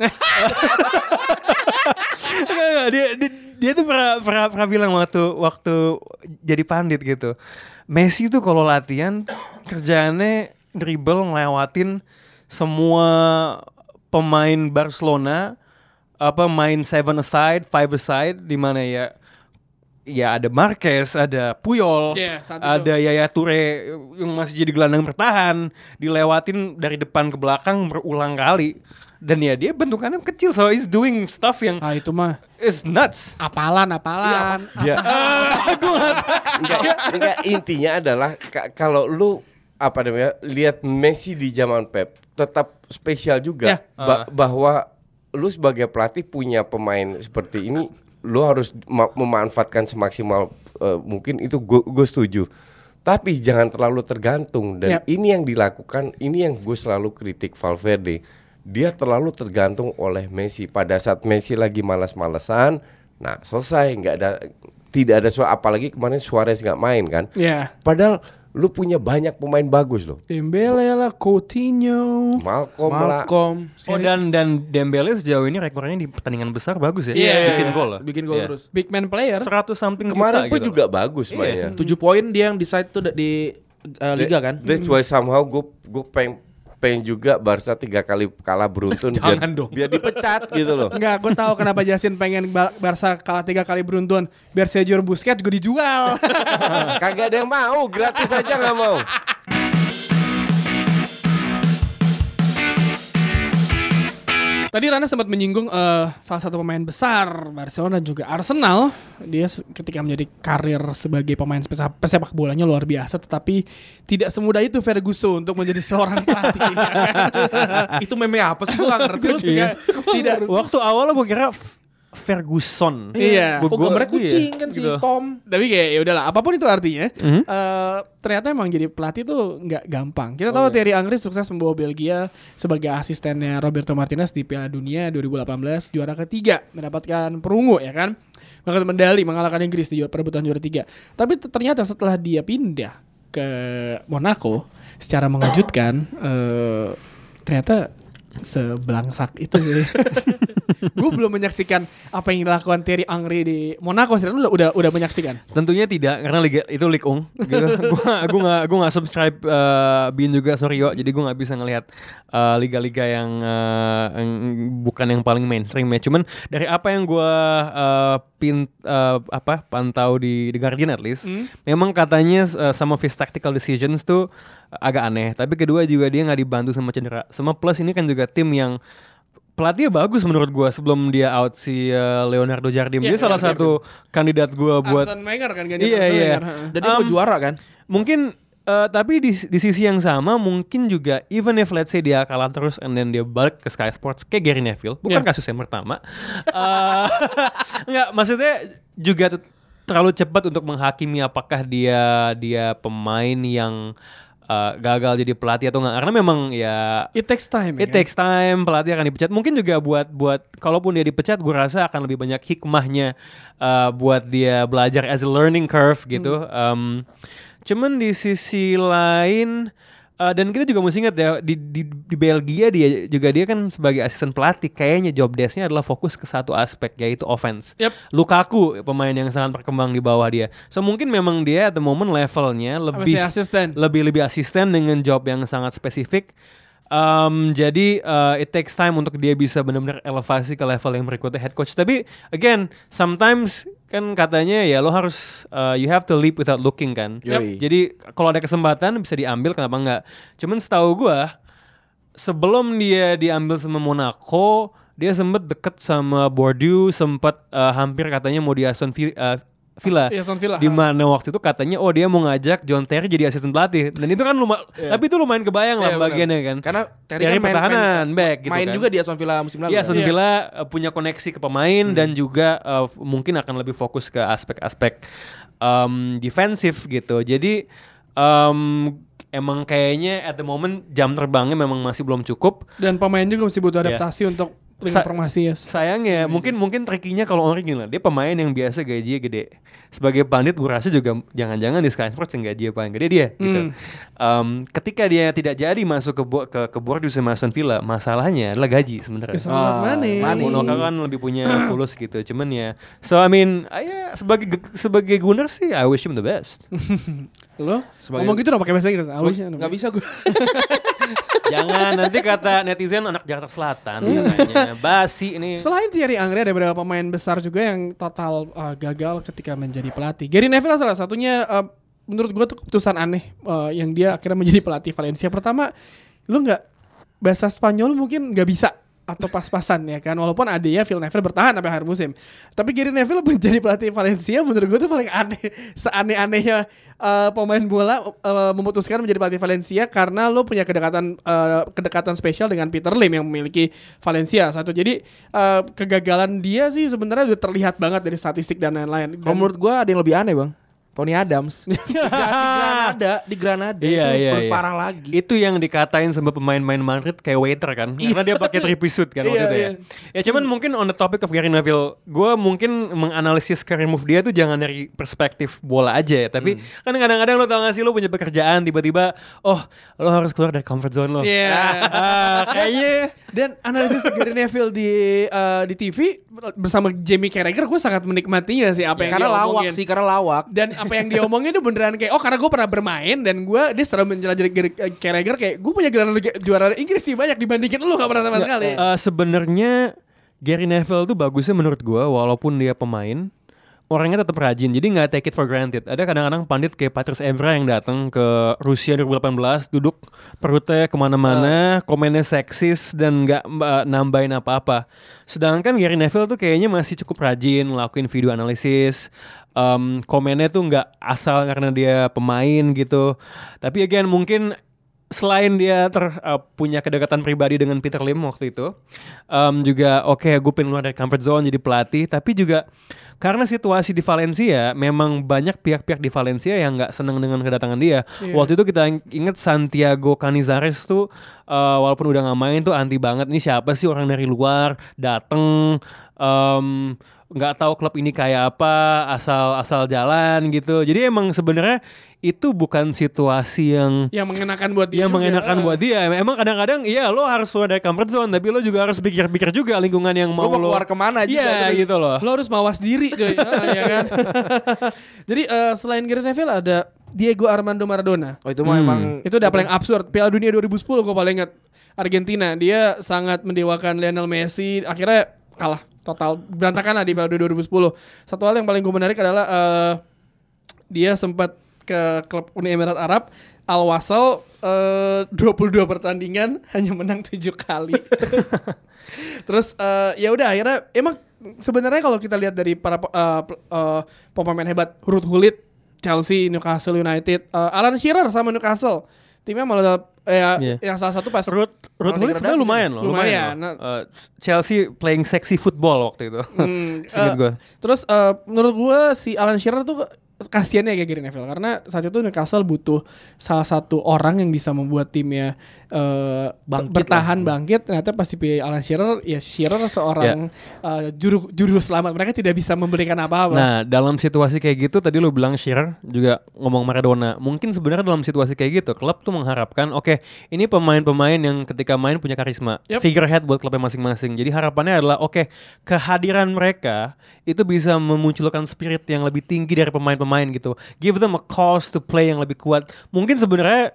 [SPEAKER 4] Enggak, enggak. Dia, dia, dia tuh pernah, pernah, pernah bilang waktu waktu jadi pandit gitu. Messi tuh kalau latihan kerjaannya dribble ngelewatin semua pemain Barcelona apa main seven aside, five aside di mana ya ya ada Marquez, ada Puyol,
[SPEAKER 2] itu.
[SPEAKER 4] ada Yaya Toure yang masih jadi gelandang bertahan, dilewatin dari depan ke belakang berulang kali. Dan ya dia bentukannya kecil, so he's doing stuff yang
[SPEAKER 2] ah itu mah
[SPEAKER 4] is nuts.
[SPEAKER 2] apalan apalan.
[SPEAKER 3] Ya. *laughs* enggak, enggak intinya adalah ka- kalau lu apa namanya lihat Messi di zaman Pep tetap spesial juga
[SPEAKER 2] Ya.
[SPEAKER 3] Ba- bahwa lu sebagai pelatih punya pemain seperti ini lu harus ma- memanfaatkan semaksimal eh, mungkin itu gue setuju tapi jangan terlalu tergantung dan
[SPEAKER 2] Yap.
[SPEAKER 3] ini yang dilakukan ini yang gue selalu kritik Valverde dia terlalu tergantung oleh Messi pada saat Messi lagi malas-malesan nah selesai nggak ada tidak ada suara apalagi kemarin Suarez nggak main kan
[SPEAKER 2] Ya.
[SPEAKER 3] padahal lu punya banyak pemain bagus loh
[SPEAKER 2] Dembele lah, Coutinho.
[SPEAKER 3] Malcolm, lah
[SPEAKER 1] Malcolm.
[SPEAKER 4] Oh dan dan Dembele sejauh ini rekornya di pertandingan besar bagus ya.
[SPEAKER 1] Iya.
[SPEAKER 4] Bikin gol lah.
[SPEAKER 1] Bikin gol
[SPEAKER 4] Iya.
[SPEAKER 1] terus.
[SPEAKER 2] Big man player.
[SPEAKER 4] 100 something
[SPEAKER 3] kemarin
[SPEAKER 4] juta
[SPEAKER 3] pun
[SPEAKER 4] gitu.
[SPEAKER 3] juga bagus mainnya
[SPEAKER 1] 7 poin dia yang decide tuh di uh, liga kan.
[SPEAKER 3] That's why somehow gue gue pengen pengen juga Barca tiga kali kalah beruntun biar,
[SPEAKER 1] Jangan dong.
[SPEAKER 3] biar dipecat gitu loh.
[SPEAKER 2] Enggak, gue tahu kenapa Jasin pengen Ba- Barca kalah tiga kali beruntun. Biar Sergio Busquets juga dijual.
[SPEAKER 3] Kagak ada yang mau, gratis aja nggak mau.
[SPEAKER 2] Tadi Rana sempat menyinggung eh, salah satu pemain besar Barcelona dan juga Arsenal. Dia ketika menjadi karir sebagai pemain pesepak, pesepak bolanya luar biasa, tetapi tidak semudah itu Ferguson untuk menjadi seorang pelatih. *laughs*
[SPEAKER 1] itu meme apa sih gue gak ngerti.
[SPEAKER 2] Juga tidak.
[SPEAKER 4] Waktu awal gue kira Ferguson.
[SPEAKER 2] Iya.
[SPEAKER 1] Kok gambarnya
[SPEAKER 4] Gua-
[SPEAKER 1] kucing
[SPEAKER 4] iya,
[SPEAKER 1] kan si
[SPEAKER 4] gitu.
[SPEAKER 1] Tom.
[SPEAKER 2] Tapi kayak ya udahlah, apa pun itu artinya, eh, ternyata emang jadi pelatih tuh nggak gampang. Kita tahu Thierry Henry sukses membawa Belgia sebagai asistennya Roberto Martinez di Piala Dunia 2018 juara ketiga, mendapatkan perunggu ya kan, mendapatkan medali mengalahkan Inggris di juara- perebutan juara tiga. Tapi ternyata setelah dia pindah ke Monaco, secara mengejutkan, eh, ternyata sebelangsak itu sih. *laughs* gue belum menyaksikan apa yang dilakukan Thierry Henry di Monaco sih. Lu udah udah, udah menyaksikan?
[SPEAKER 4] Tentunya tidak karena liga itu Ligue 1 gitu. *laughs* gua gua nggak gua nggak subscribe eh, Bin juga sorry yo. Jadi gua nggak bisa ngelihat eh, liga-liga yang, eh, yang bukan yang paling mainstream ya. Cuman dari apa yang gua eh, pin eh, apa pantau di The Guardian at least, memang katanya eh, some of his tactical decisions tuh agak aneh. Tapi kedua juga dia nggak dibantu sama cedera. Sama plus ini kan juga tim yang pelatihnya bagus menurut gua sebelum dia out si eh, Leonardo Jardim.
[SPEAKER 2] Iya,
[SPEAKER 4] dia salah
[SPEAKER 2] Leonardo
[SPEAKER 4] satu kandidat gua buat
[SPEAKER 2] Arsene Wenger kan ganti
[SPEAKER 4] Iya iya.
[SPEAKER 1] Dan dia mau
[SPEAKER 4] Um,
[SPEAKER 1] juara kan?
[SPEAKER 4] Mungkin eh, tapi di di sisi yang sama mungkin juga even if let's say dia kalah terus and then dia balik ke Sky Sports kayak Gary Neville bukan
[SPEAKER 2] Yeah.
[SPEAKER 4] kasus yang pertama. Eh, *laughs* Enggak maksudnya juga terlalu cepat untuk menghakimi apakah dia dia pemain yang eh, gagal jadi pelatih atau enggak karena memang ya
[SPEAKER 2] It takes time.
[SPEAKER 4] It
[SPEAKER 2] ya kan?
[SPEAKER 4] takes time, pelatih akan dipecat. Mungkin juga buat buat kalaupun dia dipecat, gue rasa akan lebih banyak hikmahnya uh, buat dia belajar as a learning curve gitu. Um, cuman di sisi lain uh, dan kita juga mesti ingat ya di, di di Belgia dia juga dia kan sebagai asisten pelatih kayaknya job desk-nya adalah fokus ke satu aspek yaitu offense.
[SPEAKER 2] Yep.
[SPEAKER 4] Lukaku pemain yang sangat berkembang di bawah dia. So mungkin memang dia at the moment levelnya lebih
[SPEAKER 2] asisten.
[SPEAKER 4] lebih lebih asisten dengan job yang sangat spesifik. Um, jadi uh, it takes time untuk dia bisa benar-benar elevasi ke level yang berikutnya head coach. Tapi again, sometimes kan katanya ya lo harus uh, you have to leap without looking kan.
[SPEAKER 1] Yoi.
[SPEAKER 4] Jadi kalau ada kesempatan bisa diambil kenapa enggak? Cuman setahu gua sebelum dia diambil sama Monaco, dia sempet deket sama Bordeaux, sempet uh, hampir katanya mau di Aston uh, Villa.
[SPEAKER 2] Iya, Aston Villa,
[SPEAKER 4] Di
[SPEAKER 2] ha.
[SPEAKER 4] mana waktu itu katanya oh dia mau ngajak John Terry jadi asisten pelatih. Dan itu kan lumayan tapi itu lumayan kebayang lah
[SPEAKER 1] Iya,
[SPEAKER 4] bagiannya kan.
[SPEAKER 1] Karena Terry,
[SPEAKER 4] Terry
[SPEAKER 1] kan main,
[SPEAKER 4] pertahanan,
[SPEAKER 1] main,
[SPEAKER 4] back gitu
[SPEAKER 1] main
[SPEAKER 4] kan.
[SPEAKER 1] juga di Aston Villa musim lalu.
[SPEAKER 4] Iya,
[SPEAKER 1] kan?
[SPEAKER 4] Aston
[SPEAKER 2] Iya.
[SPEAKER 4] Villa uh, punya koneksi ke pemain dan juga uh, mungkin akan lebih fokus ke aspek-aspek um, defensif gitu. Jadi um, emang kayaknya at the moment jam terbangnya memang masih belum cukup.
[SPEAKER 2] Dan pemain juga masih butuh adaptasi untuk informasi ya.
[SPEAKER 4] Sayangnya mungkin mungkin trikinya kalau Ori gini lah, dia pemain yang biasa gajinya gede. Sebagai pandit gue rasa juga jangan-jangan di Sky Sports yang gajinya paling gede dia gitu. Um, ketika dia tidak jadi masuk ke bo- ke ke Bordeaux sama Aston Villa, masalahnya adalah gaji sebenarnya.
[SPEAKER 2] Oh,
[SPEAKER 1] money.
[SPEAKER 4] Monaco kan lebih punya *clears throat* fulus gitu. Cuman ya, so I mean, ah, ya sebagai sebagai Gunner sih, I wish him the best. *laughs*
[SPEAKER 2] Lo
[SPEAKER 1] Sebagai-
[SPEAKER 2] ngomong gitu dong pakai bahasa Inggris. I wish-
[SPEAKER 1] Nggak bisa gue. *laughs*
[SPEAKER 4] Jangan nanti kata netizen anak Jakarta Selatan katanya. Basi ini.
[SPEAKER 2] Selain Thierry Angri ada beberapa pemain besar juga yang total uh, gagal ketika menjadi pelatih. Gary Neville salah satunya uh, menurut gue tuh keputusan aneh uh, yang dia akhirnya menjadi pelatih Valencia. Pertama, lu nggak bahasa Spanyol mungkin nggak bisa atau pas-pasan ya kan. Walaupun ada ya Phil Neville bertahan sampai akhir musim. Tapi Gary Neville *laughs* menjadi pelatih Valencia menurut gue tuh paling aneh seaneh-anehnya uh, pemain bola uh, memutuskan menjadi pelatih Valencia karena lo punya kedekatan uh, kedekatan spesial dengan Peter Lim yang memiliki Valencia satu. Jadi uh, kegagalan dia sih sebenarnya udah terlihat banget dari statistik dan lain-lain.
[SPEAKER 1] Kalau menurut gue ada yang lebih aneh bang. Tony Adams di, *laughs* Gra- di Granada, di Granada
[SPEAKER 4] Iya,
[SPEAKER 1] itu
[SPEAKER 4] iya, iya.
[SPEAKER 1] parah lagi.
[SPEAKER 4] Itu yang dikatain sama pemain-pemain Madrid kayak waiter kan. Karena dia pakai three piece suit kan waktu
[SPEAKER 1] Iya,
[SPEAKER 4] itu ya. Ya cuman mungkin on the topic of Gary Neville, gue mungkin menganalisis career move dia tuh jangan dari perspektif bola aja ya. Tapi kan kadang-kadang lo tau gak sih lo punya pekerjaan tiba-tiba, oh lo harus keluar dari comfort zone lo.
[SPEAKER 2] Iya.
[SPEAKER 4] Ah, kayaknya
[SPEAKER 2] Dan analisis Gary Neville di eh, di TV bersama Jamie Carragher gue sangat menikmatinya sih apa yang
[SPEAKER 1] karena
[SPEAKER 2] dia
[SPEAKER 1] lawak
[SPEAKER 2] omongin.
[SPEAKER 1] sih, karena lawak.
[SPEAKER 2] Dan apa yang dia omongin itu beneran kayak oh karena gue pernah bermain dan gue dia selalu menjelajahi Gary eh, Carragher kayak gue punya gelar juara Inggris sih banyak dibandingin lu gak pernah sama sekali.
[SPEAKER 4] Eh, sebenarnya Gary Neville tuh bagusnya menurut gua walaupun dia pemain orangnya tetap rajin jadi nggak take it for granted. Ada kadang-kadang pandit kayak Patrice Evra yang datang ke Rusia 2018 duduk perutnya ke mana-mana komennya seksis dan nggak eh, nambahin apa-apa. Sedangkan Gary Neville tuh kayaknya masih cukup rajin ngelakuin video analisis Em, komennya tuh nggak asal karena dia pemain gitu. Tapi again mungkin selain dia ter uh, punya kedekatan pribadi dengan Peter Lim waktu itu, um, juga oke gue pengen keluar dari comfort zone jadi pelatih, tapi juga karena situasi di Valencia memang banyak pihak-pihak di Valencia yang nggak senang dengan kedatangan dia. Waktu itu kita inget Santiago Canizares tuh uh, walaupun udah nggak main tuh anti banget ini siapa sih orang dari luar? Dateng. Um, nggak tahu klub ini kayak apa, asal asal jalan gitu. Jadi emang sebenarnya itu bukan situasi yang
[SPEAKER 2] yang mengenakan buat dia
[SPEAKER 4] yang
[SPEAKER 2] juga.
[SPEAKER 4] mengenakan
[SPEAKER 2] Eh.
[SPEAKER 4] buat dia. Emang kadang-kadang iya lo harus keluar dari comfort zone, tapi lo juga harus pikir-pikir juga lingkungan yang mau,
[SPEAKER 1] mau
[SPEAKER 4] lo
[SPEAKER 1] keluar ke mana juga
[SPEAKER 4] Iya
[SPEAKER 1] gitu.
[SPEAKER 4] gitu loh.
[SPEAKER 2] lo harus mawas diri coy *laughs* Ah, ya kan *laughs* jadi eh, selain Gary Neville ada Diego Armando Maradona
[SPEAKER 1] Oh itu mah
[SPEAKER 4] Hmm.
[SPEAKER 1] emang
[SPEAKER 2] itu udah paling absurd Piala Dunia 2010 gue paling ingat Argentina dia sangat mendewakan Lionel Messi akhirnya kalah total berantakan lah di Dunia 2010 satu hal yang paling gue menarik adalah eh, dia sempat ke klub Uni Emirat Arab Al Wasal eh, 22 pertandingan *laughs* hanya menang 7 kali *laughs* terus eh, ya udah akhirnya emang sebenarnya kalau kita lihat dari para pe- eh, pemain hebat Ruth Gullit Chelsea, Newcastle United, eh, Alan Shearer sama Newcastle. Timnya malah eh,
[SPEAKER 4] Iya.
[SPEAKER 2] yang salah satu pas
[SPEAKER 4] Ruth Ruth Gullit sebenarnya
[SPEAKER 1] degradasi
[SPEAKER 4] lumayan loh,
[SPEAKER 2] Lumayan,
[SPEAKER 4] loh.
[SPEAKER 2] nah.
[SPEAKER 4] Eh, Chelsea playing sexy football waktu itu.
[SPEAKER 2] Hmm, *laughs*
[SPEAKER 4] Seinget
[SPEAKER 2] eh,
[SPEAKER 4] gue.
[SPEAKER 2] Terus eh, menurut gue si Alan Shearer tuh kasiannya kayak Gary Neville karena saat itu Newcastle butuh salah satu orang yang bisa membuat timnya eh,
[SPEAKER 1] Bangkit
[SPEAKER 2] bertahan bangkit ternyata pasti pilih Alan Shearer ya Shearer seorang eh, juru juru selamat mereka tidak bisa memberikan apa-apa
[SPEAKER 4] Nah, dalam situasi kayak gitu tadi lu bilang Shearer juga ngomong Maradona. Mungkin sebenarnya dalam situasi kayak gitu klub tuh mengharapkan oke, ini pemain-pemain yang ketika main punya karisma,
[SPEAKER 2] Yep.
[SPEAKER 4] figurehead buat klubnya masing-masing. Jadi harapannya adalah oke, kehadiran mereka itu bisa memunculkan spirit yang lebih tinggi dari pemain-pemain gitu. Give them a cause to play yang lebih kuat. Mungkin sebenarnya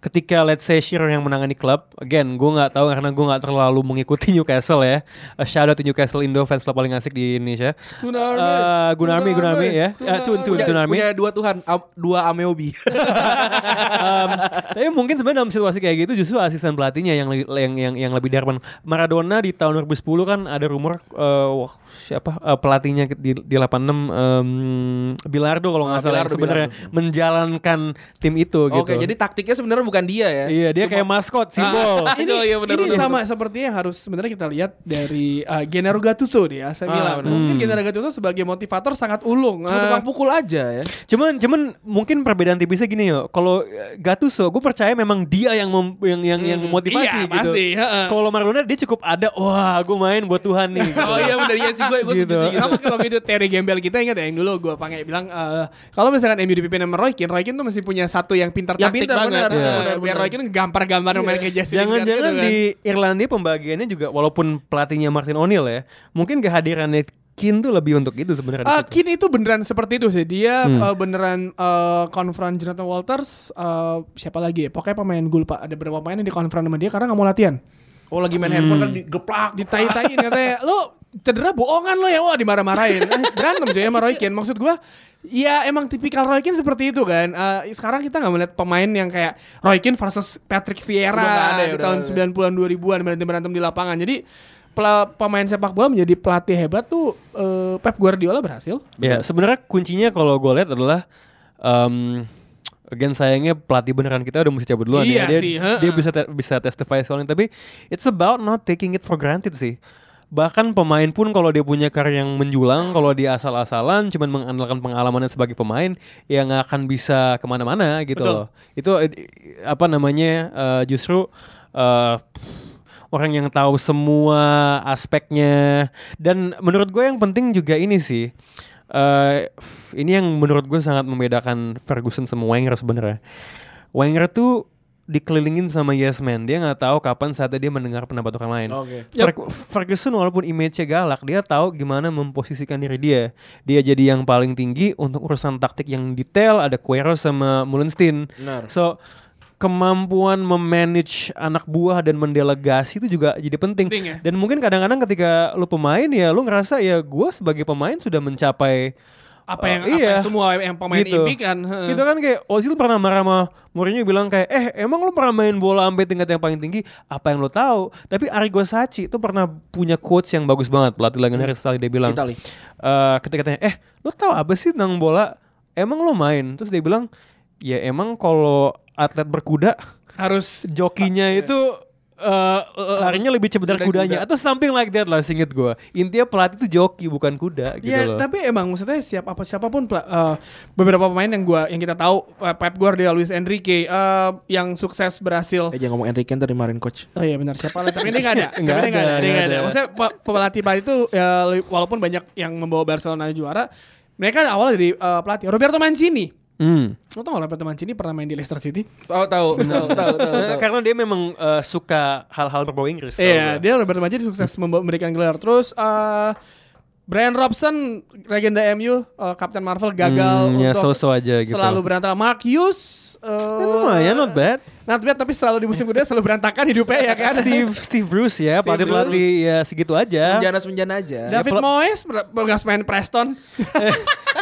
[SPEAKER 4] ketika let's say Shearer yang menangani klub, again gue nggak tahu karena gue nggak terlalu mengikuti Newcastle ya. A shout out to Newcastle Indo fans klub paling asik di Indonesia.
[SPEAKER 2] Gunarmi.
[SPEAKER 4] Eh, Gunarmi, Gunarmi ya. Eh, Tun, Tun,
[SPEAKER 1] punya,
[SPEAKER 4] Gunarmi.
[SPEAKER 1] punya dua Tuhan, dua Ameobi. *laughs*
[SPEAKER 4] Em, tapi mungkin sebenarnya dalam situasi kayak gitu justru asisten pelatihnya yang yang yang, yang lebih darpan. Maradona di tahun 2010 kan ada rumor eh, wah, siapa eh, pelatihnya di di 86 em, Bilardo kalau nggak
[SPEAKER 1] Ah,
[SPEAKER 4] salah sebenarnya menjalankan tim itu gitu.
[SPEAKER 1] Oke, jadi taktiknya sebenarnya bukan dia ya.
[SPEAKER 4] iya dia kayak maskot simbol.
[SPEAKER 1] Ah, *laughs*
[SPEAKER 2] ini,
[SPEAKER 1] Oh, iya, benar,
[SPEAKER 2] ini
[SPEAKER 1] benar,
[SPEAKER 2] sama seperti yang harus sebenarnya kita lihat dari uh, Gennaro Gattuso di AC Milan.
[SPEAKER 1] benar.
[SPEAKER 2] Mungkin
[SPEAKER 4] Hmm.
[SPEAKER 2] Gennaro Gattuso sebagai motivator sangat ulung.
[SPEAKER 1] Cuma
[SPEAKER 2] Ah,
[SPEAKER 1] tukang pukul aja ya.
[SPEAKER 4] Cuman cuman mungkin perbedaan tipisnya gini yo. Kalau eh, Gattuso, gue percaya memang dia yang mem- yang yang yang motivasi
[SPEAKER 2] iya,
[SPEAKER 4] gitu.
[SPEAKER 2] pasti, heeh.
[SPEAKER 4] Kalau Maradona dia cukup ada, wah gue main buat Tuhan nih. gitu.
[SPEAKER 1] Oh iya benar iya sih gue gue
[SPEAKER 4] Gitu.
[SPEAKER 1] setuju sih gitu.
[SPEAKER 2] sama kalau gitu teori gembel kita ingat ya yang dulu gue pakai bilang eh, kalau misalkan MU dipimpin sama Roy Keane, Roy Keane tuh masih punya satu yang pintar
[SPEAKER 1] Yang
[SPEAKER 2] taktik
[SPEAKER 1] pintar,
[SPEAKER 2] banget.
[SPEAKER 1] benar,
[SPEAKER 2] Eh,
[SPEAKER 1] benar,
[SPEAKER 2] biar. Roy Keane gampar-gampar main kayak Jesse Lingard
[SPEAKER 4] Jangan-jangan
[SPEAKER 2] gitu kan.
[SPEAKER 4] di Irlandia pembagiannya juga walaupun pelatihnya Martin O'Neill ya, mungkin kehadirannya Keane tuh lebih untuk itu sebenarnya. di
[SPEAKER 2] Ah. Keane itu beneran seperti itu sih. Dia
[SPEAKER 4] Hmm.
[SPEAKER 2] eh, beneran eh, konfront Jonathan Walters. eh, siapa lagi ya? Pokoknya pemain gue lupa. Ada beberapa pemain yang dikonfront sama dia karena nggak mau latihan.
[SPEAKER 1] Oh lagi main handphone kan digeplak.
[SPEAKER 2] Ditai-taiin katanya. Lo cedera bohongan lo ya. Wah dimarah-marahin. Eh, berantem coy sama Roy Keane. Maksud gue Ya emang tipikal Roy Keane seperti itu kan. Eh, sekarang kita nggak melihat pemain yang kayak Roy Keane versus Patrick Vieira
[SPEAKER 1] ada ya,
[SPEAKER 2] di tahun
[SPEAKER 1] nggak ada.
[SPEAKER 2] 90-an 2000-an berantem berantem di lapangan. Jadi pemain sepak bola menjadi pelatih hebat tuh eh, Pep Guardiola berhasil.
[SPEAKER 4] Ya sebenarnya kuncinya kalau gue lihat adalah um, Again sayangnya pelatih beneran kita udah mesti cabut duluan
[SPEAKER 2] Iya
[SPEAKER 4] ya. Dia,
[SPEAKER 2] sih,
[SPEAKER 4] dia bisa te- bisa testify soalnya tapi it's about not taking it for granted sih. Bahkan pemain pun kalau dia punya karir yang menjulang, kalau dia asal-asalan cuman mengandalkan pengalamannya sebagai pemain, ya nggak akan bisa ke mana-mana gitu
[SPEAKER 2] Betul.
[SPEAKER 4] loh. Itu eh, apa namanya eh, justru eh, orang yang tahu semua aspeknya dan menurut gue yang penting juga ini sih eh ini yang menurut gue sangat membedakan Ferguson sama Wenger sebenarnya Wenger tuh dikelilingin sama yes man dia nggak tahu kapan saatnya dia mendengar pendapat orang lain
[SPEAKER 1] Oke.
[SPEAKER 4] Fer- Ferguson walaupun image-nya galak dia tahu gimana memposisikan diri dia dia jadi yang paling tinggi untuk urusan taktik yang detail ada Queiroz sama Mullenstein
[SPEAKER 1] Benar.
[SPEAKER 4] So kemampuan memanage anak buah dan mendelegasi itu juga jadi penting.
[SPEAKER 2] Penting ya.
[SPEAKER 4] Dan mungkin kadang-kadang ketika lu pemain ya lu ngerasa ya gue sebagai pemain sudah mencapai
[SPEAKER 2] apa yang
[SPEAKER 4] uh,
[SPEAKER 2] apa
[SPEAKER 4] iya,
[SPEAKER 2] yang semua yang pemain
[SPEAKER 4] gitu.
[SPEAKER 2] heeh.
[SPEAKER 4] Gitu kan kayak Ozil pernah marah sama Mourinho bilang kayak eh emang lu pernah main bola sampai tingkat yang paling tinggi? Apa yang lu tahu? Tapi Arrigo Sacchi itu pernah punya quotes yang bagus banget pelatih legendaris sekali dia bilang.
[SPEAKER 1] Itali.
[SPEAKER 4] eh ketika tanya eh lu tahu apa sih tentang bola? Emang lu main? Terus dia bilang ya emang kalau atlet berkuda
[SPEAKER 2] harus
[SPEAKER 4] jokinya itu eh, larinya lebih cepat dari kudanya
[SPEAKER 1] kuda.
[SPEAKER 4] atau something like that lah singkat gue. Intinya pelatih itu joki bukan kuda gitu
[SPEAKER 2] Ya,
[SPEAKER 4] loh.
[SPEAKER 2] tapi emang maksudnya siap apa siapa pun eh, beberapa pemain yang gua yang kita tahu eh, Pep Guardiola, Luis Enrique eh, yang sukses berhasil
[SPEAKER 1] Eh jangan ngomong Enrique ntar dimarahin coach.
[SPEAKER 2] Oh iya benar siapa lah tapi ini nggak ada. *laughs*
[SPEAKER 4] Nggak
[SPEAKER 2] ini nggak
[SPEAKER 4] ada,
[SPEAKER 2] ada, ada.
[SPEAKER 4] ada.
[SPEAKER 2] Maksudnya pe- pelatih pelatih itu ya, walaupun banyak yang membawa Barcelona juara, mereka awalnya dari eh, pelatih Roberto Mancini.
[SPEAKER 4] Hmm.
[SPEAKER 2] Lo tau gak Roberto Mancini pernah main di Leicester City?
[SPEAKER 1] Tahu tahu tahu tahu tahu.
[SPEAKER 4] Karena dia memang eh, suka hal-hal berbau Inggris.
[SPEAKER 2] Iya,
[SPEAKER 4] gua.
[SPEAKER 2] dia Roberto Mancini sukses membawa- memberikan gelar. Terus eh Brian Robson, legenda MU, eh, Kapten Marvel gagal
[SPEAKER 4] Hmm, ya,
[SPEAKER 2] untuk
[SPEAKER 4] so-so aja gitu.
[SPEAKER 2] selalu berantakan. Mark Hughes,
[SPEAKER 4] Kan lumayan not bad.
[SPEAKER 2] not bad, tapi selalu di musim kedua selalu berantakan hidupnya ya kan.
[SPEAKER 4] Steve Steve Bruce ya, pelatih pelatih ya segitu aja.
[SPEAKER 1] Senjana senjana aja.
[SPEAKER 2] David
[SPEAKER 4] pel-
[SPEAKER 2] Moyes ber- bekas main Preston.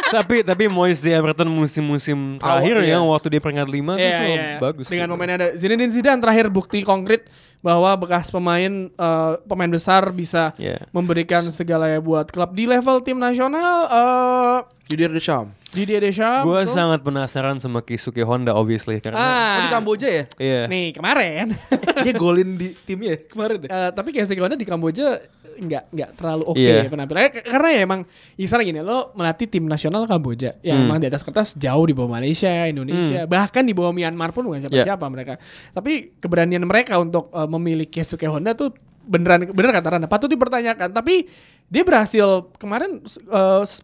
[SPEAKER 4] tapi tapi Moyes di Everton musim-musim terakhir
[SPEAKER 1] Awal,
[SPEAKER 4] ya,
[SPEAKER 1] iya.
[SPEAKER 4] waktu dia peringkat 5
[SPEAKER 2] Iya,
[SPEAKER 4] itu
[SPEAKER 2] iya.
[SPEAKER 4] bagus.
[SPEAKER 2] Dengan
[SPEAKER 4] gitu.
[SPEAKER 2] momennya ada Zinedine Zidane terakhir bukti konkret bahwa bekas pemain eh, pemain besar bisa
[SPEAKER 4] Iya.
[SPEAKER 2] memberikan segalanya buat klub di level tim nasional. eh
[SPEAKER 1] Didier Deschamps.
[SPEAKER 2] Didier Deschamps.
[SPEAKER 4] Gue sangat penasaran sama Kisuke Honda obviously karena
[SPEAKER 2] Ah,
[SPEAKER 1] Oh di Kamboja ya?
[SPEAKER 4] iya.
[SPEAKER 2] nih kemarin. *laughs*
[SPEAKER 1] Dia golin di timnya ya kemarin deh.
[SPEAKER 2] Eh, tapi kayak Sekiwana di Kamboja nggak nggak terlalu oke
[SPEAKER 4] Iya.
[SPEAKER 2] penampilannya K- karena ya emang misalnya gini lo melatih tim nasional Kamboja yang
[SPEAKER 4] Hmm.
[SPEAKER 2] emang di atas kertas jauh di bawah Malaysia Indonesia bahkan di bawah Myanmar pun bukan
[SPEAKER 4] Iya.
[SPEAKER 2] siapa-siapa mereka tapi keberanian mereka untuk eh, memilih Keisuke Honda tuh beneran bener kata Randa patut dipertanyakan tapi dia berhasil kemarin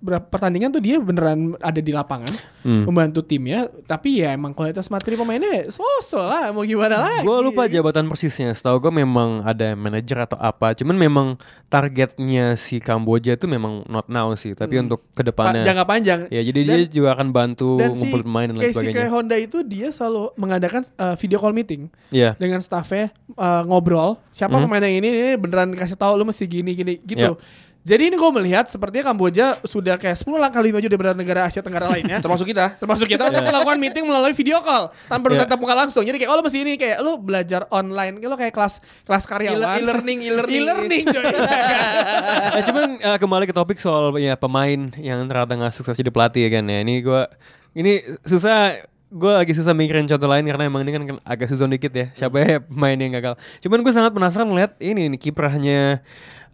[SPEAKER 2] beberapa pertandingan tuh dia beneran ada di lapangan
[SPEAKER 4] Hmm.
[SPEAKER 2] membantu timnya tapi ya emang kualitas materi pemainnya sosok lah mau gimana lagi
[SPEAKER 4] Gue lupa jabatan persisnya. Setahu gue memang ada manajer atau apa. Cuman memang targetnya si Kamboja itu memang not now sih. Tapi untuk
[SPEAKER 2] Pa-
[SPEAKER 4] ke depannya.
[SPEAKER 2] jangka panjang
[SPEAKER 4] Ya jadi
[SPEAKER 2] Dan-
[SPEAKER 4] dia juga akan bantu
[SPEAKER 2] dan si
[SPEAKER 4] ngumpul pemain dan lain sebagainya.
[SPEAKER 2] Honda itu dia selalu mengadakan uh, video call meeting
[SPEAKER 4] Iya.
[SPEAKER 2] dengan staffnya uh, ngobrol siapa
[SPEAKER 4] Mhm.
[SPEAKER 2] pemain yang ini, ini beneran kasih tahu lu mesti gini gini gitu. Jadi ini gue melihat sepertinya Kamboja sudah kayak 10 langkah lebih maju daripada negara Asia Tenggara lainnya. *laughs*
[SPEAKER 1] Termasuk kita.
[SPEAKER 2] Termasuk kita untuk melakukan meeting melalui video call tanpa
[SPEAKER 4] Iya.
[SPEAKER 2] tatap muka langsung. Jadi kayak oh lu mesti ini kayak lu belajar online, kayak lu kayak kelas kelas karyawan.
[SPEAKER 1] E-learning, e-learning.
[SPEAKER 2] E-learning coy.
[SPEAKER 4] Nah, *laughs* cuman eh, kembali ke topik soal ya pemain yang ternyata nggak sukses jadi pelatih ya kan ya. Ini gue ini susah gue lagi susah mikirin contoh lain karena emang ini kan kan agak susah dikit ya siapa ya pemain yang gagal. Cuman gue sangat penasaran lihat ini nih kiprahnya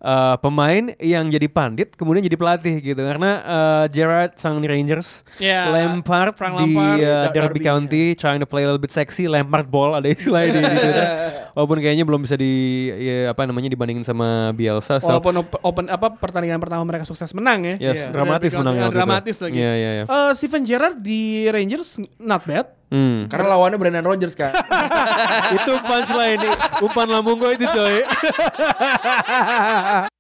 [SPEAKER 4] eh, pemain yang jadi pandit kemudian jadi pelatih gitu karena eh, Gerrard sang Rangers,
[SPEAKER 2] Ya,
[SPEAKER 4] Lampard
[SPEAKER 2] Frank
[SPEAKER 4] di
[SPEAKER 2] Lampard,
[SPEAKER 1] Da-
[SPEAKER 4] Derby
[SPEAKER 1] Derby,
[SPEAKER 4] County trying to play a little bit sexy, Lampard ball ada istilahnya di, di Twitter. *laughs* Walaupun kayaknya belum bisa di ya, apa namanya dibandingin sama Bielsa. So,
[SPEAKER 2] Walaupun op- open apa pertandingan pertama mereka sukses menang ya.
[SPEAKER 4] Yes,
[SPEAKER 2] Iya.
[SPEAKER 4] dramatis waktu itu.
[SPEAKER 2] Dramatis lagi.
[SPEAKER 4] Iya, iya, iya.
[SPEAKER 2] Eh, Steven Gerrard di Rangers not bad.
[SPEAKER 4] Hmm.
[SPEAKER 1] Karena lawannya Brendan Rodgers kan. *laughs*
[SPEAKER 4] itu punchline umpan lambung gue itu coy *laughs*